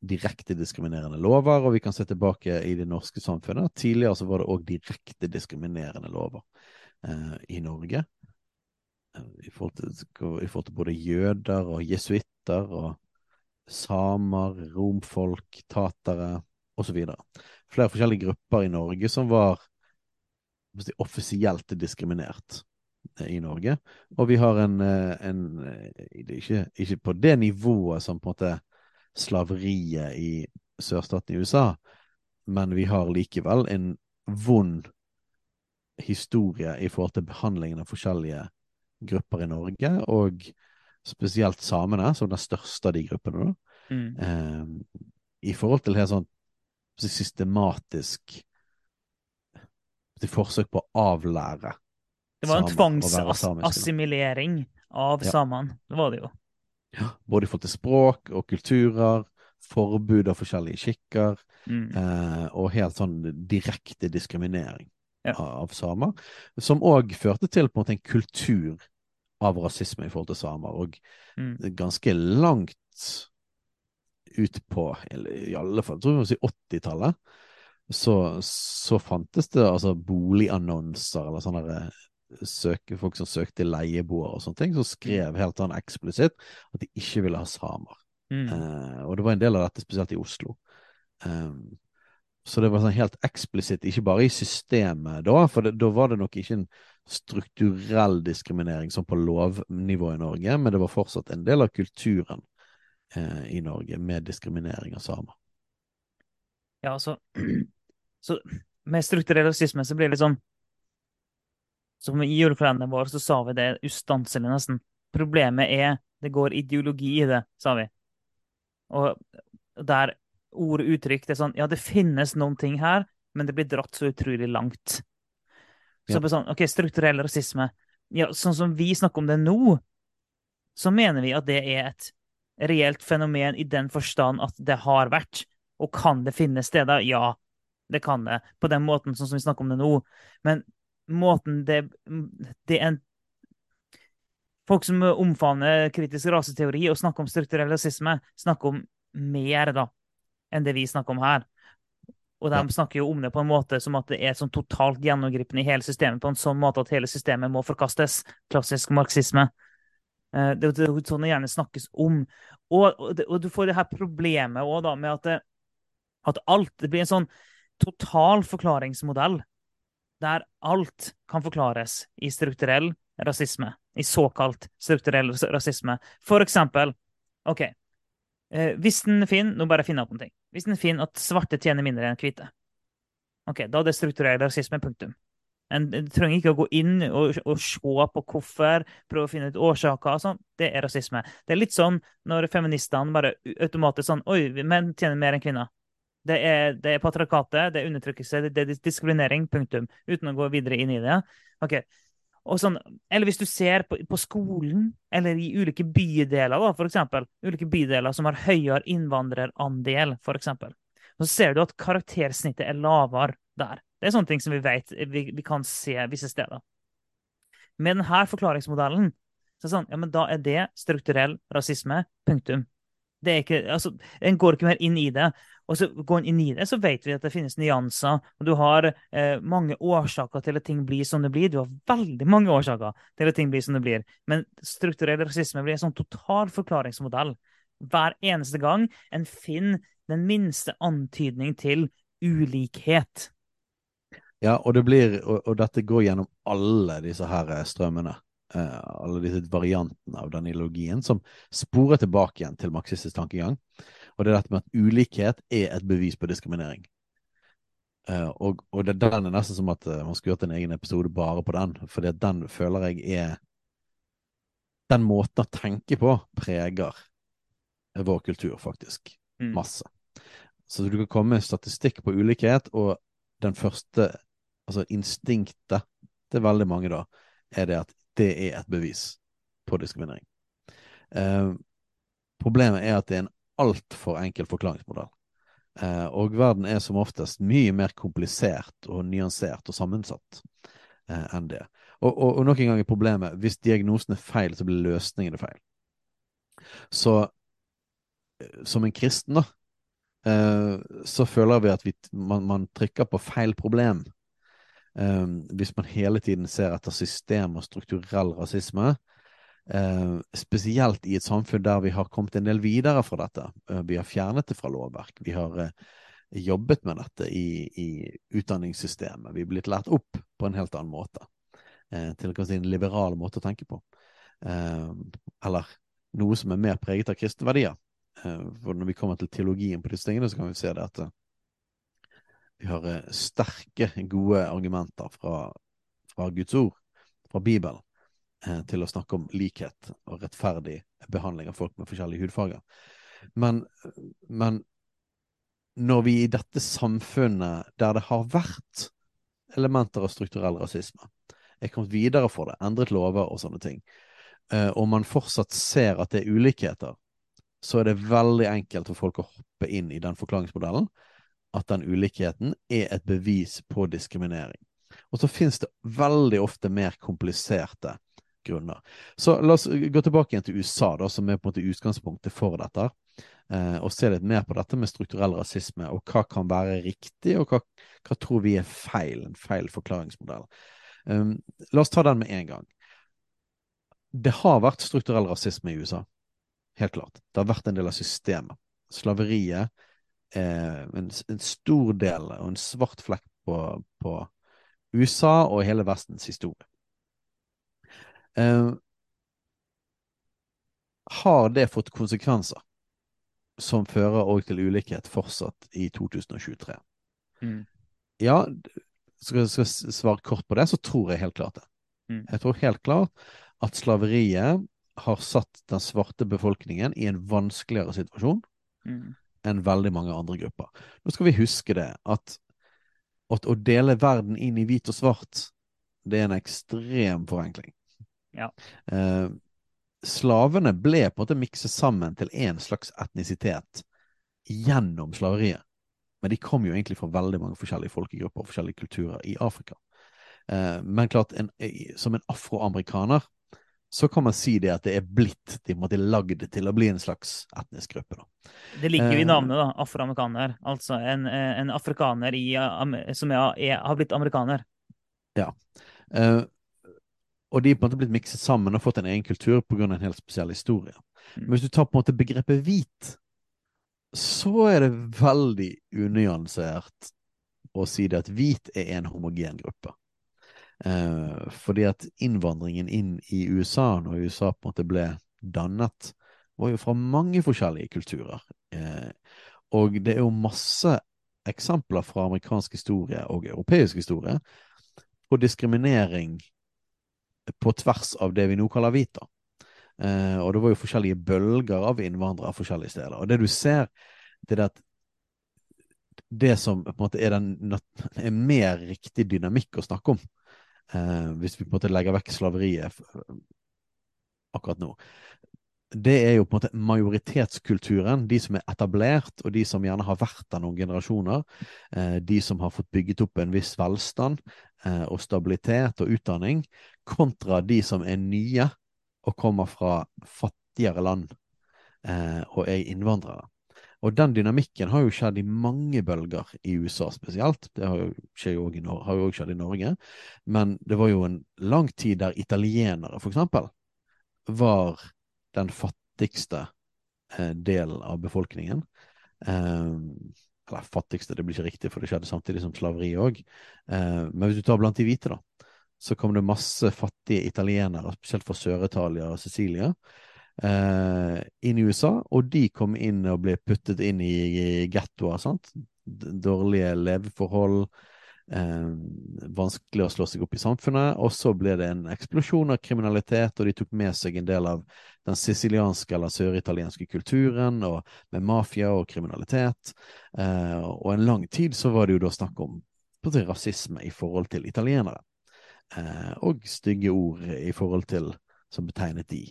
direkte diskriminerende lover, og vi kan se tilbake i det norske samfunnet. Tidligere så var det òg direkte diskriminerende lover eh, i Norge. Eh, I forhold, til, I forhold, til, både jøder og jesuitter og samer, romfolk, tatere, osv. Flere forskjellige grupper i Norge som var offisielt diskriminert eh, i Norge. Og vi har en, eh, en ikke, ikke, på det nivået som på en måte slaveriet i sørstaten i USA, men vi har likevel en vond historie i forhold til behandlingen av forskjellige grupper i Norge, og spesielt samene, som den største av de gruppene. Mm. Eh, I forhold til helt sånn systematisk forsøk på å avlære Det var en tvangsassimilering av ja. samene. Det var det jo. Både i forhold til språk og kulturer, forbud av forskjellige skikker, mm. eh, og helt sånn direkte diskriminering ja. av, av samer. Som òg førte til på en måte en kultur av rasisme i forhold til samer, og mm. ganske langt ut på i alle fall, tror jeg 80-tallet, så, så, fantes det altså boligannonser eller sånne søke, folk som søkte leieboere og sånne ting, som skrev helt sånn eksplisitt at de ikke ville ha samer. Mm. Eh, og det var en del av dette spesielt i Oslo. Um, så det var sånn helt eksplisitt, ikke bare i systemet da, for det, da var det nok ikke en strukturell diskriminering som på lovnivå i Norge, men det var fortsatt en del av kulturen eh, i Norge med diskriminering av samer. Ja, altså Så med strukturell rasisme så blir det litt sånn Som i julekalenderen vår så sa vi det ustanselig, nesten. Problemet er det går ideologi i det, sa vi. Og der ord og uttrykk det er sånn Ja, det finnes noen ting her, men det blir dratt så utrolig langt. Så ja. sånn, OK, strukturell rasisme. Ja, sånn som vi snakker om det nå, så mener vi at det er et reelt fenomen i den forstand at det har vært. Og kan det finnes steder? Ja, det kan det. På den måten sånn som vi snakker om det nå. Men måten det, det en Folk som omfavner kritisk raseteori og snakker om strukturell rasisme, snakker om mer, da. enn det vi snakker om her. Og de snakker jo om det på en måte som at det er sånn totalt gjennomgripende i hele systemet, på en sånn måte at hele systemet må forkastes. Klassisk marxisme. Eh, Det er jo sånn det gjerne snakkes om. Og, og, du får det her problemet også da med at, at alt Det blir en sånn total forklaringsmodell der alt kan forklares i strukturell rasisme. I såkalt strukturell rasisme. For eksempel OK. Eh, hvis den finner Nå bare finner jeg opp noe. Hvis en finner at svarte tjener mindre enn hvite, OK, da er det strukturell rasisme. Punktum. En, en trenger ikke å gå inn og, og se på hvorfor, prøve å finne ut årsaker sånn. Det er rasisme. Det er litt sånn når feministene bare automatisk sånn Oi, menn tjener mer enn kvinner. Det er, det er patriarkatet, det er undertrykkelse, det er diskriminering. Punktum. Uten å gå videre inn i det. Ok. Sånn, eller hvis du ser på, på skolen, eller i ulike bydeler, da, for eksempel. Ulike bydeler som har høyere innvandrerandel, for eksempel. Så ser du at karaktersnittet er lavere der. Det er sånne ting som vi vet vi, vi kan se visse steder. Med denne forklaringsmodellen så er det sånn, ja, men da er det strukturell rasisme. Punktum. Det er ikke, altså, En går ikke mer inn i det. Og så går en inn i det, så vet vi at det finnes nyanser. Og du har eh, mange årsaker til at ting blir som det blir. Du har veldig mange årsaker til at ting blir som det blir. Men strukturell rasisme blir en sånn total forklaringsmodell. Hver eneste gang en finner den minste antydning til ulikhet. Ja, og, det blir, og, og dette går gjennom alle disse her eh, strømmene. Eh, alle disse variantene av den ideologien som sporer tilbake igjen til marxistisk tankegang. Og det er dette med at ulikhet er et bevis på diskriminering. Uh, og, og det, den er nesten som at uh, man skulle gjort en egen episode bare på den, fordi den føler jeg er Den måten å tenke på preger vår kultur, faktisk. Mm. Masse. Så du kan komme med statistikk på ulikhet, og den første altså instinktet til veldig mange da, er det at det er et bevis på diskriminering. Uh, problemet er at det er en altfor enkel forklaringsmodell. Eh, og verden er som oftest mye mer komplisert og nyansert og sammensatt eh, enn det. Og, og, og nok en gang er problemet hvis diagnosen er feil, så blir løsningen feil. Så eh, som en kristen, da, eh, så føler vi at vi, man, man trykker på feil problem. Um, hvis man hele tiden ser etter system og strukturell rasisme, uh, spesielt i et samfunn der vi har kommet en del videre fra dette. Uh, vi har fjernet det fra lovverk. Vi har uh, jobbet med dette i, i, utdanningssystemet. Vi er blitt lært opp på en helt annen måte. til si, en liberal måte å tenke på. eller noe som er mer preget av kristne verdier. for når vi kommer til teologien på disse tingene, så kan vi se det at vi har eh, sterke, gode argumenter fra, fra Guds ord, fra Bibelen, eh, til å snakke om likhet og rettferdig behandling av folk med forskjellige hudfarger. Men, men når vi i dette samfunnet, der det har vært elementer av strukturell rasisme, er kommet videre for det, endret lover og sånne ting, eh, og man fortsatt ser at det er ulikheter, så er det veldig enkelt for folk å hoppe inn i den forklaringsmodellen at den ulikheten er et bevis på diskriminering. Og så finnes det veldig ofte mer kompliserte grunner. Så la oss gå tilbake igjen til USA, da, som er på en måte utgangspunktet for dette. Eh, og se litt mer på dette med strukturell rasisme, og hva kan være riktig, og hva, hva tror vi er feil. En feil forklaringsmodell. Um, la oss ta den med en gang. Det har vært strukturell rasisme i USA. Helt klart. Det har vært en del av systemet. Slaveriet er en, en, stor del og en svart flekk på, på USA og hele Vestens historie. Eh, har det fått konsekvenser som fører òg til ulikhet fortsatt i 2023? Mm. Ja, skal jeg svare kort på det, så tror jeg helt klart det. Mm. Jeg tror helt klart at slaveriet har satt den svarte befolkningen i en vanskeligere situasjon Mm. enn veldig mange andre grupper. Nå skal vi huske det, at, at å dele verden inn i hvit og svart, det er en ekstrem forenkling. Ja. Eh, slavene ble på en måte mikset sammen til én slags etnisitet gjennom slaveriet. Men de kom jo egentlig fra veldig mange forskjellige folkegrupper og forskjellige kulturer i Afrika. Eh, men klart, en, som en afroamerikaner så kan man si det at det er blitt de måtte lagd til å bli en slags etnisk gruppe. Da. Det ligger jo i navnet, da. Afroamerikaner. Altså en, en afrikaner i, som er, er, har blitt amerikaner. Ja. Uh, og de er på en måte blitt mikset sammen og fått en egen kultur pga. en helt spesiell historie. Mm. Men hvis du tar på en måte begrepet hvit, så er det veldig unyansert å si det at hvit er en homogen gruppe. Eh, fordi at innvandringen inn i USA, når USA på en måte ble dannet, var jo fra mange forskjellige kulturer. Eh, og det er jo masse eksempler fra amerikansk historie og europeisk historie på diskriminering på tvers av det vi nå kaller hvit. Eh, og det var jo forskjellige bølger av innvandrere forskjellige steder. Og det du ser, det er at det som på en måte er, den, er mer riktig dynamikk å snakke om, eh, hvis vi på en måte legger vekk slaveriet akkurat nå, det er jo på en måte majoritetskulturen. De som er etablert, og de som gjerne har vært der noen generasjoner. Eh, de som har fått bygget opp en viss velstand eh, og stabilitet og utdanning, kontra de som er nye og kommer fra fattigere land eh, og er innvandrere. Og den dynamikken har jo skjedd i mange bølger i USA spesielt. Det har jo, også skjedd i Norge. Men det var jo en lang tid der italienere, for eksempel, var den fattigste eh, delen av befolkningen. Eh, eller fattigste, det blir ikke riktig, for det skjedde samtidig som slaveri òg. Eh, men hvis du tar blant de hvite, da, så kom det masse fattige italienere, spesielt fra Sør-Italia og Sicilia, eh, inn i USA. Og de kom inn og ble puttet inn i, i gettoer. Dårlige leveforhold. Eh, vanskelig å slå seg opp i samfunnet. Og så ble det en eksplosjon av kriminalitet, og de tok med seg en del av den sicilianske eller søritalienske kulturen, og med mafia og kriminalitet. Eh, og en lang tid så var det jo da snakk om rasisme i forhold til italienere. Eh, og stygge ord i forhold til som betegnet de.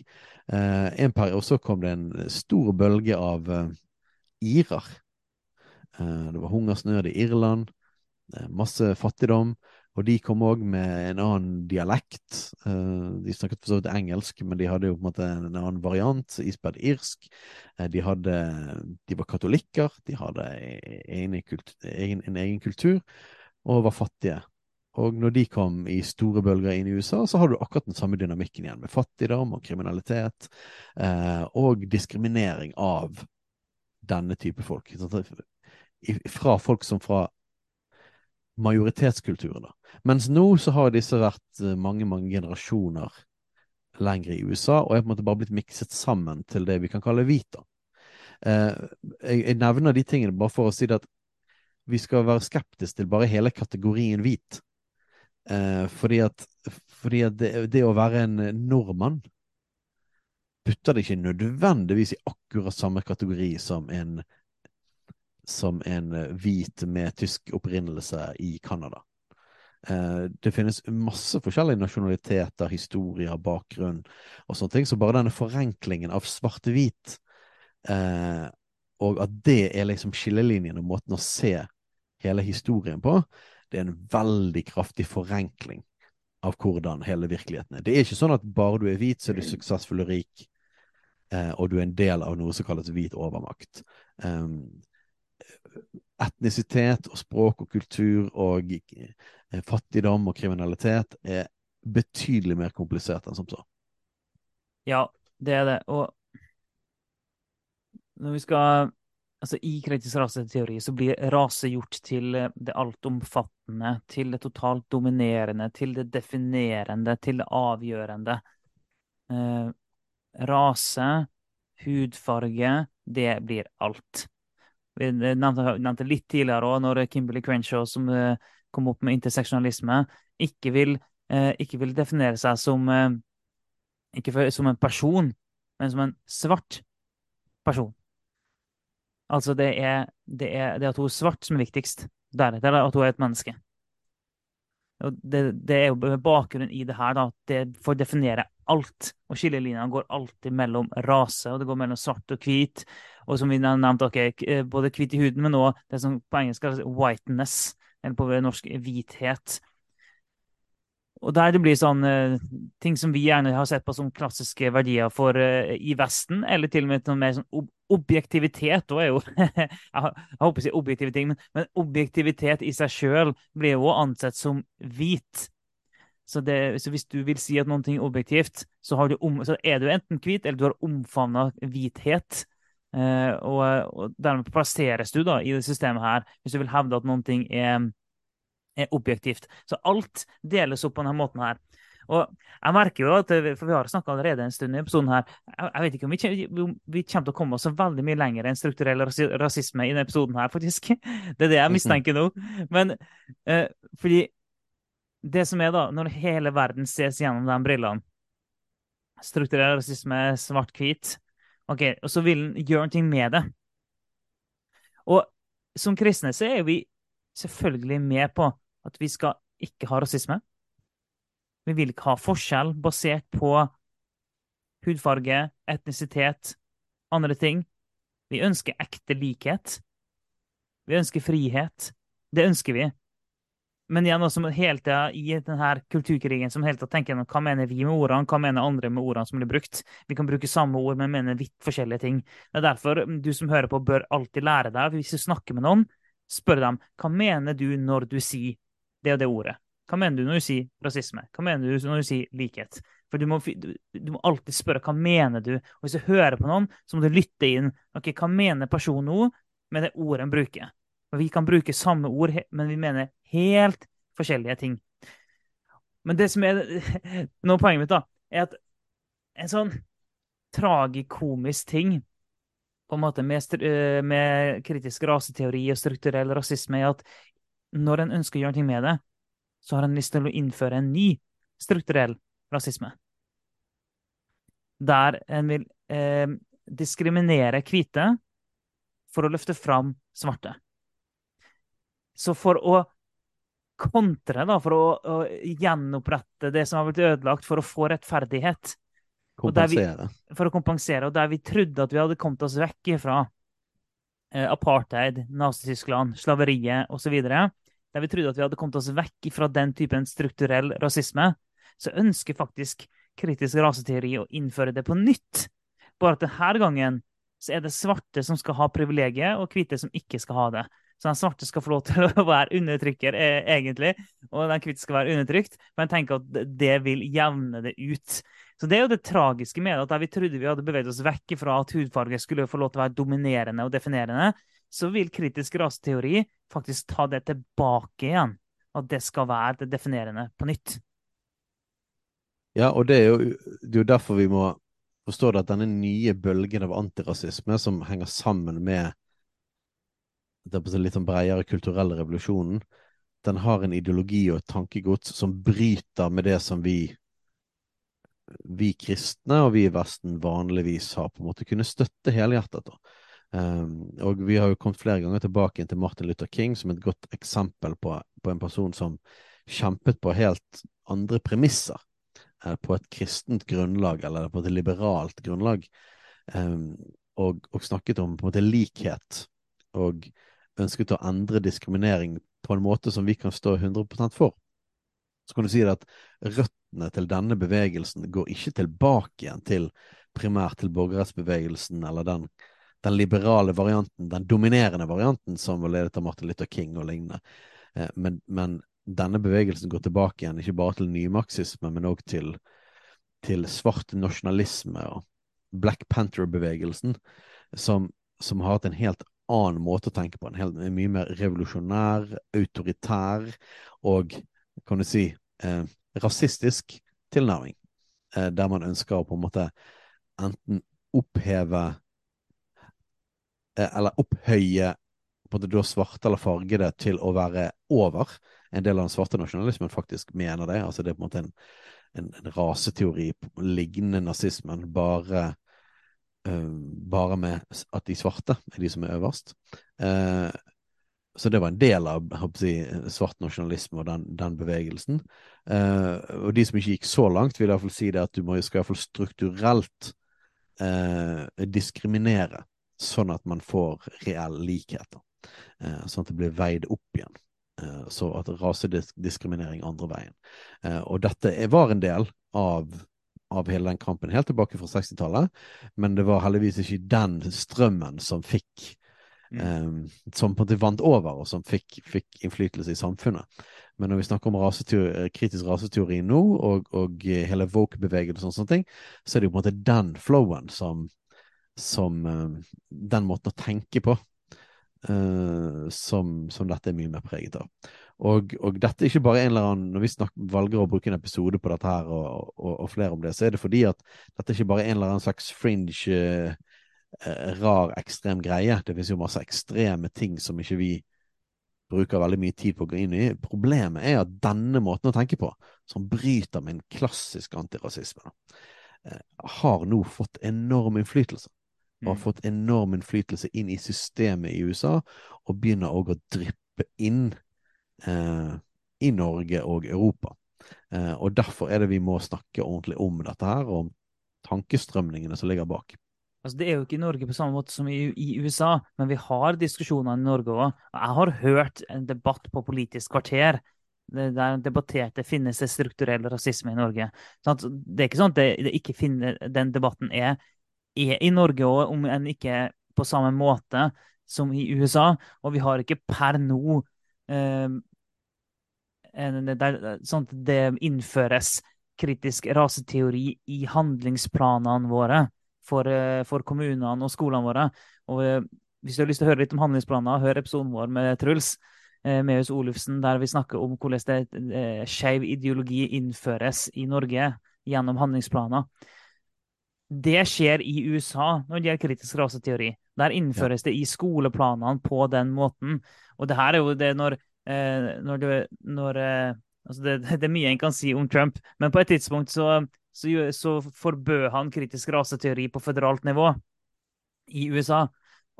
En periode så kom det en stor bølge av irer. det var hungersnød i Irland, masse fattigdom. Og de kom òg med en annen dialekt. De snakket for så vidt engelsk, men de hadde jo på en måte en annen variant, ispedd irsk. De, hadde, de var katolikker, de hadde en egen, en egen kultur, og var fattige. Og når de kom i store bølger inn i USA, så har du akkurat den samme dynamikken igjen, med fattigdom og kriminalitet, eh, og diskriminering av denne type folk. Fra folk som fra majoritetskulturen. Mens nå så har disse vært eh, mange, mange generasjoner lenger i USA, og er på en måte bare blitt mikset sammen til det vi kan kalle hvit. Eh, jeg, nevner de tingene bare for å si at vi skal være skeptiske til bare hele kategorien hvit. Eh, fordi at, fordi at det, det, å være en nordmann putter det ikke nødvendigvis i akkurat samme kategori som en som en hvit med tysk opprinnelse i Canada. Eh, det finnes masse forskjellige nasjonaliteter, historier, bakgrunn og sånne ting. Så bare denne forenklingen av svart-hvit, eh, og at det er liksom skillelinjen og måten å se hele historien på, det er en veldig kraftig forenkling av hvordan hele virkeligheten er. Det er ikke sånn at bare du er hvit, så er du suksessfull og rik, eh, og du er en del av noe som kalles hvit overmakt. Um, etnisitet og språk og kultur og eh, fattigdom og kriminalitet er betydelig mer komplisert enn som så. Ja, det er det. Og når vi skal altså I kritisk raseteori så blir rase gjort til eh, det altomfattende, til det totalt dominerende, til det definerende, til det avgjørende. Eh, rase, hudfarge, det blir alt. Vi nevnte, litt tidligere òg, når Kimberley Crenshaw, som eh, kom opp med interseksjonalisme, ikke vil, eh, ikke vil definere seg som eh, ikke som en person, men som en svart person. Altså, det er, det er, det er at hun er svart som er viktigst. Deretter at hun er et menneske. Og det, det, er jo med bakgrunn i det her da, at det får definere alt. Og skillelinjene går alltid mellom rase, og det går mellom svart og hvit. Og som vi nevnte, okay, eh, både hvitt i huden, men òg det som på engelsk kalles whiteness, eller på norsk hvithet. og der det blir sånn uh, ting som vi gjerne har sett på som klassiske verdier for uh, i Vesten, eller til og med noe mer sånn ob objektivitet. Da er jo *laughs* Jeg håper å si objektive ting, men, men objektivitet i seg sjøl blir jo ansett som hvit. Så, det, så, hvis du vil si at noe er objektivt, så, om, så, er du enten hvit, eller du har omfavna hvithet. Uh, og, og, dermed plasseres du da i det systemet her, hvis du vil hevde at noe er er objektivt. Så alt deles opp på denne måten her. Og jeg merker jo at, for Vi har snakka allerede en stund i episoden her, jeg vet ikke om vi, kommer til å komme oss veldig mye lenger enn strukturell rasisme i denne episoden her, *laughs* faktisk. Det er det jeg mistenker nå. Men eh, fordi det som er da, når hele verden ses gjennom de brillene Strukturell rasisme, svart-hvit ok, Og så vil han gjøre noe med det. Og som kristne så er vi selvfølgelig med på at vi skal ikke ha rasisme. Vi vil ikke ha forskjell basert på hudfarge, etnisitet, andre ting. Vi ønsker ekte likhet. Vi ønsker frihet. Det ønsker vi. Men igjen, også helt i denne kulturkrigen som helt tenker hva mener vi med ordene, hva mener andre med ordene som blir brukt. Vi kan bruke samme ord, men mener vidt forskjellige ting. Det er derfor du som hører på, bør alltid lære deg, hvis du snakker med noen, spør dem hva mener du når du sier det og det ordet. Hva mener du når du sier rasisme? Hva mener du når du sier likhet? For du må, du, du må, alltid spørre hva mener du Og hvis du hører på noen, så må du lytte inn. ok, Hva mener personen nå med det ordet en bruker? For Vi kan bruke samme ord, men vi mener helt forskjellige ting. Men det som er *laughs* nå poenget mitt, da, er at en sånn tragikomisk ting på en måte med, eh, med kritisk raseteori og strukturell rasisme er at når en ønsker å gjøre noe med det, så har en lyst til å innføre en ny strukturell rasisme. Der en vil eh, diskriminere hvite for å løfte fram svarte. Så for å kontre, da, for å, å gjenopprette det som har blitt ødelagt, for å få rettferdighet. Vi, for å kompensere. Og der vi trodde at vi hadde kommet oss vekk ifra eh, apartheid, Nazi-Tyskland, slaveriet osv., der vi trodde at vi hadde kommet oss vekk fra den typen strukturell rasisme, så ønsker faktisk kritisk raseteori å innføre det på nytt. Bare at denne gangen så er det svarte som skal ha privilegiet, og hvite som ikke skal ha det. Så den svarte skal få lov til *laughs* å være undertrykker, eh, egentlig, og den hvite skal være undertrykt. Men jeg tenker at det vil jevne det ut. Så Det er jo det tragiske med at der vi trodde vi hadde beveget oss vekk fra at hudfarge skulle få lov til å være dominerende og definerende, så vil kritisk raseteori faktisk ta det tilbake igjen. At det skal være det definerende på nytt. Ja, og det er jo, det er jo derfor vi må forstå at denne nye bølgen av antirasisme som henger sammen med litt sånn bredere kulturelle revolusjonen, den har en ideologi og et tankegods som bryter med det som vi vi kristne og vi i Vesten vanligvis har på en måte kunnet støtte helhjertet. da. Um, og vi har jo kommet flere ganger tilbake til Martin Luther King som et godt eksempel på, på en person som kjempet på helt andre premisser. eh, på et kristent grunnlag, eller på et liberalt grunnlag. Um, og, og, snakket om på en måte likhet. Og ønsket å endre diskriminering på en måte som vi kan stå 100% for. Så kan du si at røttene til denne bevegelsen går ikke tilbake igjen til primært til borgerrettsbevegelsen eller den den liberale varianten, den dominerende varianten, som var ledet av Martin Luther King og lignende. Eh, men, men, denne bevegelsen går tilbake igjen, ikke bare til nymarxisme, men òg til, til svart nasjonalisme og Black Panther-bevegelsen, som, som, har hatt en helt annen måte å tenke på. En, helt, en mye mer revolusjonær, autoritær og, kan du si, eh, rasistisk tilnærming. Eh, der man ønsker å på en måte enten oppheve Eh, eller opphøye på det da svarte eller fargede til å være over. En del av den svarte nasjonalismen faktisk mener det. altså Det er på en måte en, en, en raseteori lignende nazismen, bare, bare med at de svarte er de som er øverst. Uh, så det var en del av si, svart nasjonalisme og den, den bevegelsen. Uh, og de som ikke gikk så langt, vil iallfall si det at du må, skal iallfall strukturelt diskriminere sånn at man får reell likhet. Eh, sånn at det blir veid opp igjen. Eh, så at rasediskriminering andre veien. Eh, og dette var en del av, av hele den kampen helt tilbake fra 60-tallet, men det var heldigvis ikke den strømmen som fikk mm. eh, som på en måte vant over, og som fikk, fikk innflytelse i samfunnet. Men når vi snakker om raseteori, kritisk raseteori nå, og, og hele woke-bevegelsen og sånne ting, så er det jo på en måte den flowen som, som Den måten å tenke på Uh, som, som, dette er mye mer preget av. Og, og, dette er ikke bare en eller annen Når vi snakker, valger å bruke en episode på dette her, og, og, og, flere om det, så er det fordi at dette er ikke bare en eller annen slags fringe, eh, rar, ekstrem greie. Det finnes jo masse ekstreme ting som ikke vi bruker veldig mye tid på å gå inn i. Problemet er at denne måten å tenke på, som bryter med en klassisk antirasisme, eh, har nå fått enorm innflytelse og har mm. fått enorm innflytelse inn i systemet i USA, og begynner òg å dryppe inn i Norge og Europa. Eh, og derfor er det vi må snakke ordentlig om dette her, og om tankestrømningene som ligger bak. Altså, det er jo ikke i Norge på samme måte som i, i USA, men vi har diskusjoner i Norge òg. Jeg har hørt en debatt på Politisk kvarter der debatterte finnes det strukturell rasisme i Norge. Sånn det er ikke sånn at det, det finner, den debatten er er i Norge òg, om enn ikke på samme måte som i USA. Og vi har ikke per nå eh, sånn at det innføres kritisk raseteori i handlingsplanene våre for, eh, for kommunene og skolene våre. Og eh, hvis du har lyst til å høre litt om handlingsplaner, hør episoden vår med Truls. Eh, Meus Olufsen, der vi snakker om hvordan det, skeiv ideologi innføres i Norge gjennom handlingsplaner. Det skjer i USA når det gjelder kritisk raseteori. Der innføres det i skoleplanene på den måten. Og det her er jo det når, når, det, når eh, altså det, *laughs* det, er mye en kan si om Trump, men på et tidspunkt så, så, så forbød han kritisk raseteori på føderalt nivå i USA.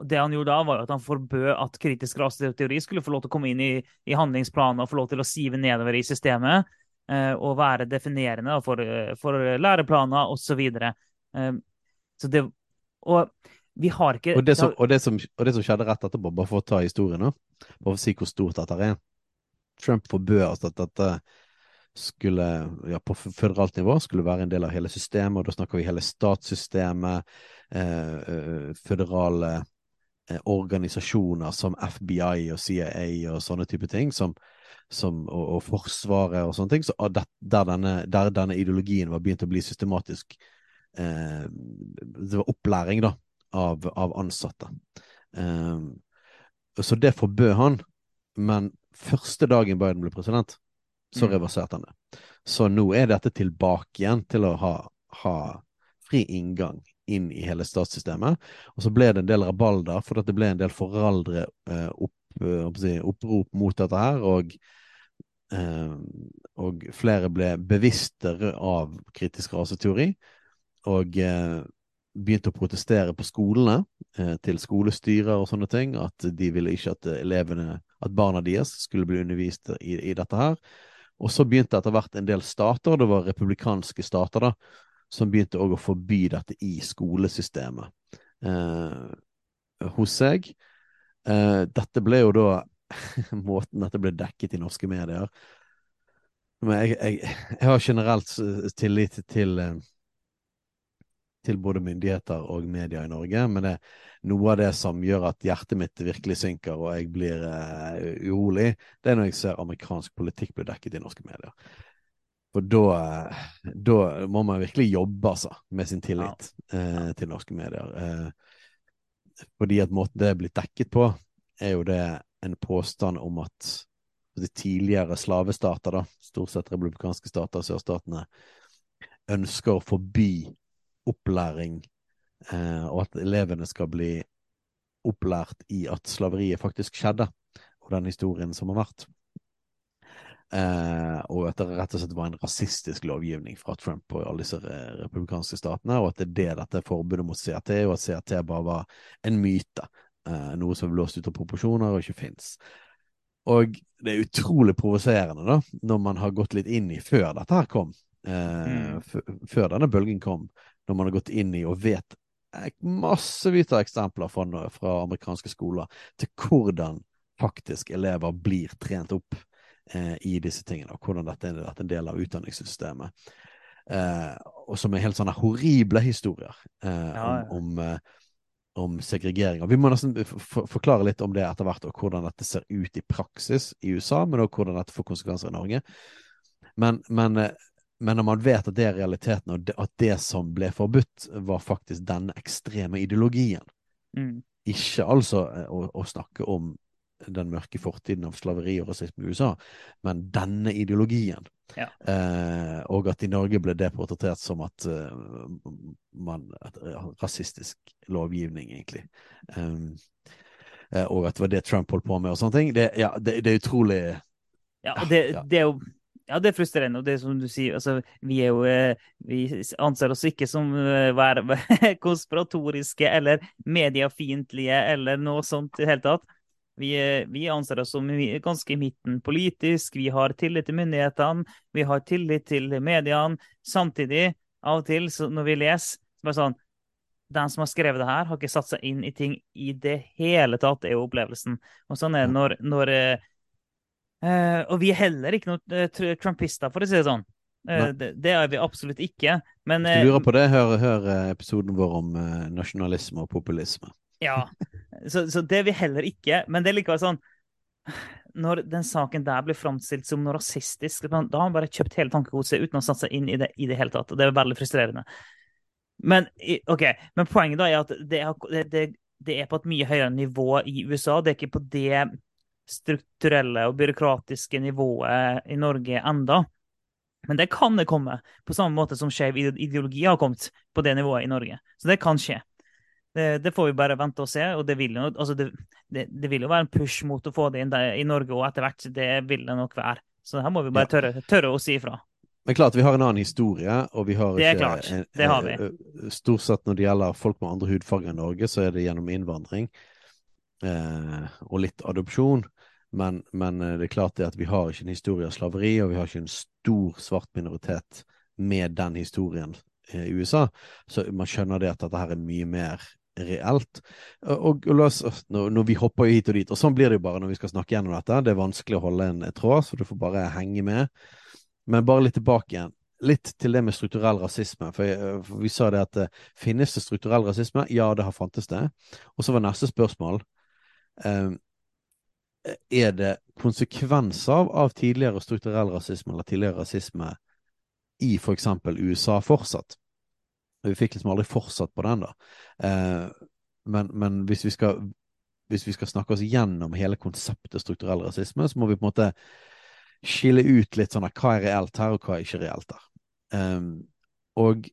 Og det han gjorde da, var at han forbød at kritisk raseteori skulle få lov til å komme inn i, i handlingsplaner og få lov til å sive nedover i systemet eh, og være definerende for, for læreplaner osv. Um, så det Og vi har ikke og det, som, og, det som, og det, som, skjedde rett etterpå, bare for å ta historien, nå, bare for å si hvor stort dette er. Trump forbød altså at dette skulle, ja, på føderalt nivå skulle være en del av hele systemet, og da snakker vi hele statssystemet, eh, eh føderale eh, organisasjoner som FBI og CIA og sånne type ting, som, som, og, og, Forsvaret og sånne ting, så, der, denne, der, denne, ideologien var begynt å bli systematisk eh, Det var opplæring, da, av, av ansatte. Um, så det forbød han. Men første dagen Biden ble president, så mm. reverserte han det. Så nå er dette tilbake igjen til å ha, ha fri inngang inn i hele statssystemet. Og så ble det en del rabalder, for det ble en del foreldre eh, opp, eh, opprop mot dette her. og eh, og flere ble bevisste av kritisk raseteori, og eh, begynte å protestere på skolene, eh, til skolestyrer og sånne ting, at de ville ikke at elevene, at barna deres skulle bli undervist i, i dette her. Og så begynte etter hvert en del stater, det var republikanske stater, da, som begynte òg å forby dette i skolesystemet eh, hos seg. Eh, dette ble jo da *laughs* måten dette ble dekket i norske medier. Men jeg, jeg, jeg har generelt tillit til, til til både myndigheter og media i Norge. Men det er noe av det som gjør at hjertet mitt virkelig synker og jeg blir eh, urolig, det er når jeg ser amerikansk politikk bli dekket i norske medier. For da, da må man virkelig jobbe altså, med sin tillit ja. eh, til norske medier. Eh, fordi at måten det er blitt dekket på, er jo det en påstand om at de tidligere slavestater, da, stort sett republikanske stater, sørstatene, ønsker å forby opplæring, eh, og at elevene skal bli opplært i at slaveriet faktisk skjedde, og den historien som har vært. Eh, og at det rett og slett var en rasistisk lovgivning fra Trump og alle disse republikanske statene, og at det er det dette forbudet mot CRT, og at CRT bare var en myte. Eh, noe som er blåst ut av proporsjoner og ikke fins. Og det er utrolig provoserende, da, når man har gått litt inn i før dette her kom. Eh, mm. Før denne bølgen kom, når man har gått inn i og vet massevis av eksempler fra, fra, amerikanske skoler til hvordan faktisk elever blir trent opp eh, i disse tingene, og hvordan dette er en del av utdanningssystemet. Eh, og som er helt sånne horrible historier eh, ja, ja. om, om, eh, om, segregering. Og vi må nesten forklare litt om det etter hvert, og hvordan dette ser ut i praksis i USA, men også hvordan dette får konsekvenser i Norge. Men, men, eh, men når man vet at det er realiteten, og at det som ble forbudt, var faktisk denne ekstreme ideologien, mm. ikke altså eh, å, å snakke om den mørke fortiden av slaveri og rasisme i USA, men denne ideologien. Ja. Eh, og at i Norge ble det portrettert som at uh, man at, Rasistisk lovgivning, egentlig. Um, og at det var det Trump holdt på med, og sånne ting. Det, ja, det, det er utrolig Ja, det, det er jo ja, det er frustrerende. Og det som du sier, altså, vi jo Vi anser oss ikke som være *laughs* konspiratoriske eller mediefiendtlige eller noe sånt i det hele tatt. Vi, vi, anser oss som ganske i midten politisk. Vi har tillit til myndighetene, vi har tillit til mediene. Samtidig, av og til, når vi leser, så bare sånn Den som har skrevet det her, har ikke satt seg inn i ting i det hele tatt, er jo opplevelsen. Og sånn er det når, når uh, Og vi er heller ikke noen uh, trumpister, for å si det sånn. Uh, det, det, er vi absolutt ikke. Men, Hvis du lurer på det, hør, hør episoden vår om nasjonalisme og populisme. Ja, så, så, det er vi heller ikke. Men det er likevel sånn Når den saken der blir framstilt som noe rasistisk, da har man bare kjøpt hele tankegodset uten å satse inn i det i det hele tatt. Og det er veldig frustrerende. Men, okay, men poenget da er at det er, det, det er på et mye høyere nivå i USA. Det er ikke på det strukturelle og byråkratiske nivået i Norge enda. Men det kan det komme, på samme måte som skeiv ideologi har kommet på det nivået i Norge. Så det kan skje. Det, det, får vi bare vente og se. og det vil, jo, altså det, det, det vil, jo, være en push mot å få det inn i Norge òg etter hvert. Det vil det nok være. Så her må vi bare tørre, tørre å si ifra. Men klart, vi har en annen historie, og vi har det er klart. Det har vi. Stort sett når det gjelder folk med andre hudfarger enn Norge, så er det gjennom innvandring eh, og litt adopsjon. Men, men, det er klart det at vi har ikke en historie av slaveri, og vi har ikke en stor svart minoritet med den historien i USA. Så man skjønner det at dette her er mye mer reelt. Og, og oss, når, når, vi hopper hit og dit, og sånn blir det jo bare når vi skal snakke gjennom dette. Det er vanskelig å holde en tråd, så du får bare henge med. Men bare litt tilbake igjen. Litt til det med strukturell rasisme. For, for vi sa det at finnes det strukturell rasisme? Ja, det har fantes det. Og så var neste spørsmål uh, Er det konsekvenser av tidligere strukturell rasisme eller tidligere rasisme i f.eks. USA fortsatt? Vi fikk liksom aldri fortsatt på den, da. Eh, men, men hvis, vi skal, hvis, vi skal, snakke oss gjennom hele konseptet strukturell rasisme, så må vi på en måte skille ut litt sånn hva er reelt her, og hva er ikke reelt her. Eh, og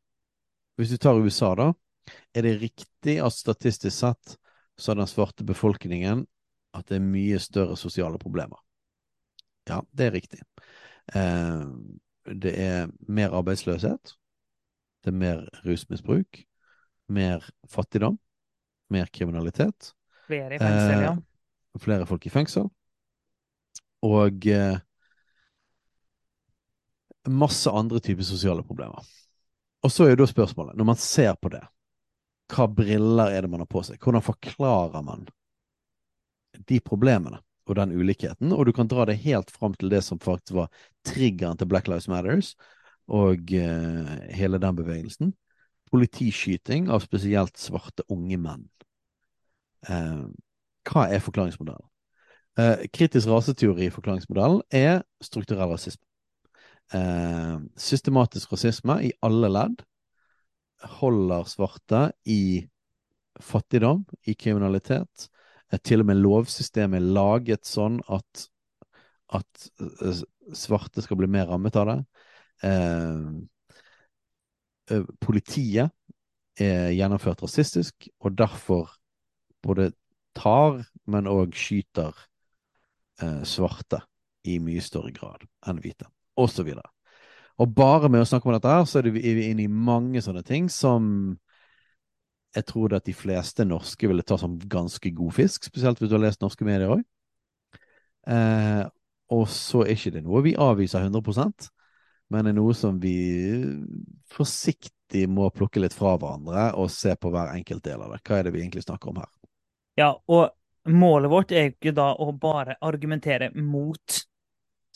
hvis du tar USA, da, er det riktig at statistisk sett så har den svarte befolkningen at det er mye større sosiale problemer? Ja, det er riktig. Eh, det er mer arbeidsløshet. Det er mer rusmisbruk, mer fattigdom, mer kriminalitet. Flere i fengsel, ja. Eh, flere folk i fengsel. Og eh, masse andre typer sosiale problemer. Og så er jo da spørsmålet, når man ser på det, hva briller er det man har på seg? Hvordan forklarer man de problemene og den ulikheten? Og du kan dra det helt fram til det som faktisk var triggeren til Black Lives Matters, og uh, hele den bevegelsen. Politiskyting av spesielt svarte unge menn. Uh, hva er forklaringsmodellen? Uh, kritisk raseteori i forklaringsmodellen er strukturell rasisme. Systematisk rasisme i alle ledd holder svarte i fattigdom, i kriminalitet. Til og med lovsystemet er laget sånn at, at eh, svarte skal bli mer rammet av det. Eh, eh, politiet er gjennomført rasistisk, og derfor både tar, men òg skyter eh, svarte i mye større grad enn hvite, osv. Og, og bare med å snakke om dette her, så er vi inne i mange sånne ting som jeg tror at de fleste norske ville ta som ganske god fisk, spesielt hvis du har lest norske medier òg. Eh, og så er ikke det noe vi avviser 100% men er noe som vi forsiktig må plukke litt fra hverandre og se på hver enkelt del av det. Hva er det vi egentlig snakker om her? Ja, og målet vårt er jo ikke da å bare argumentere mot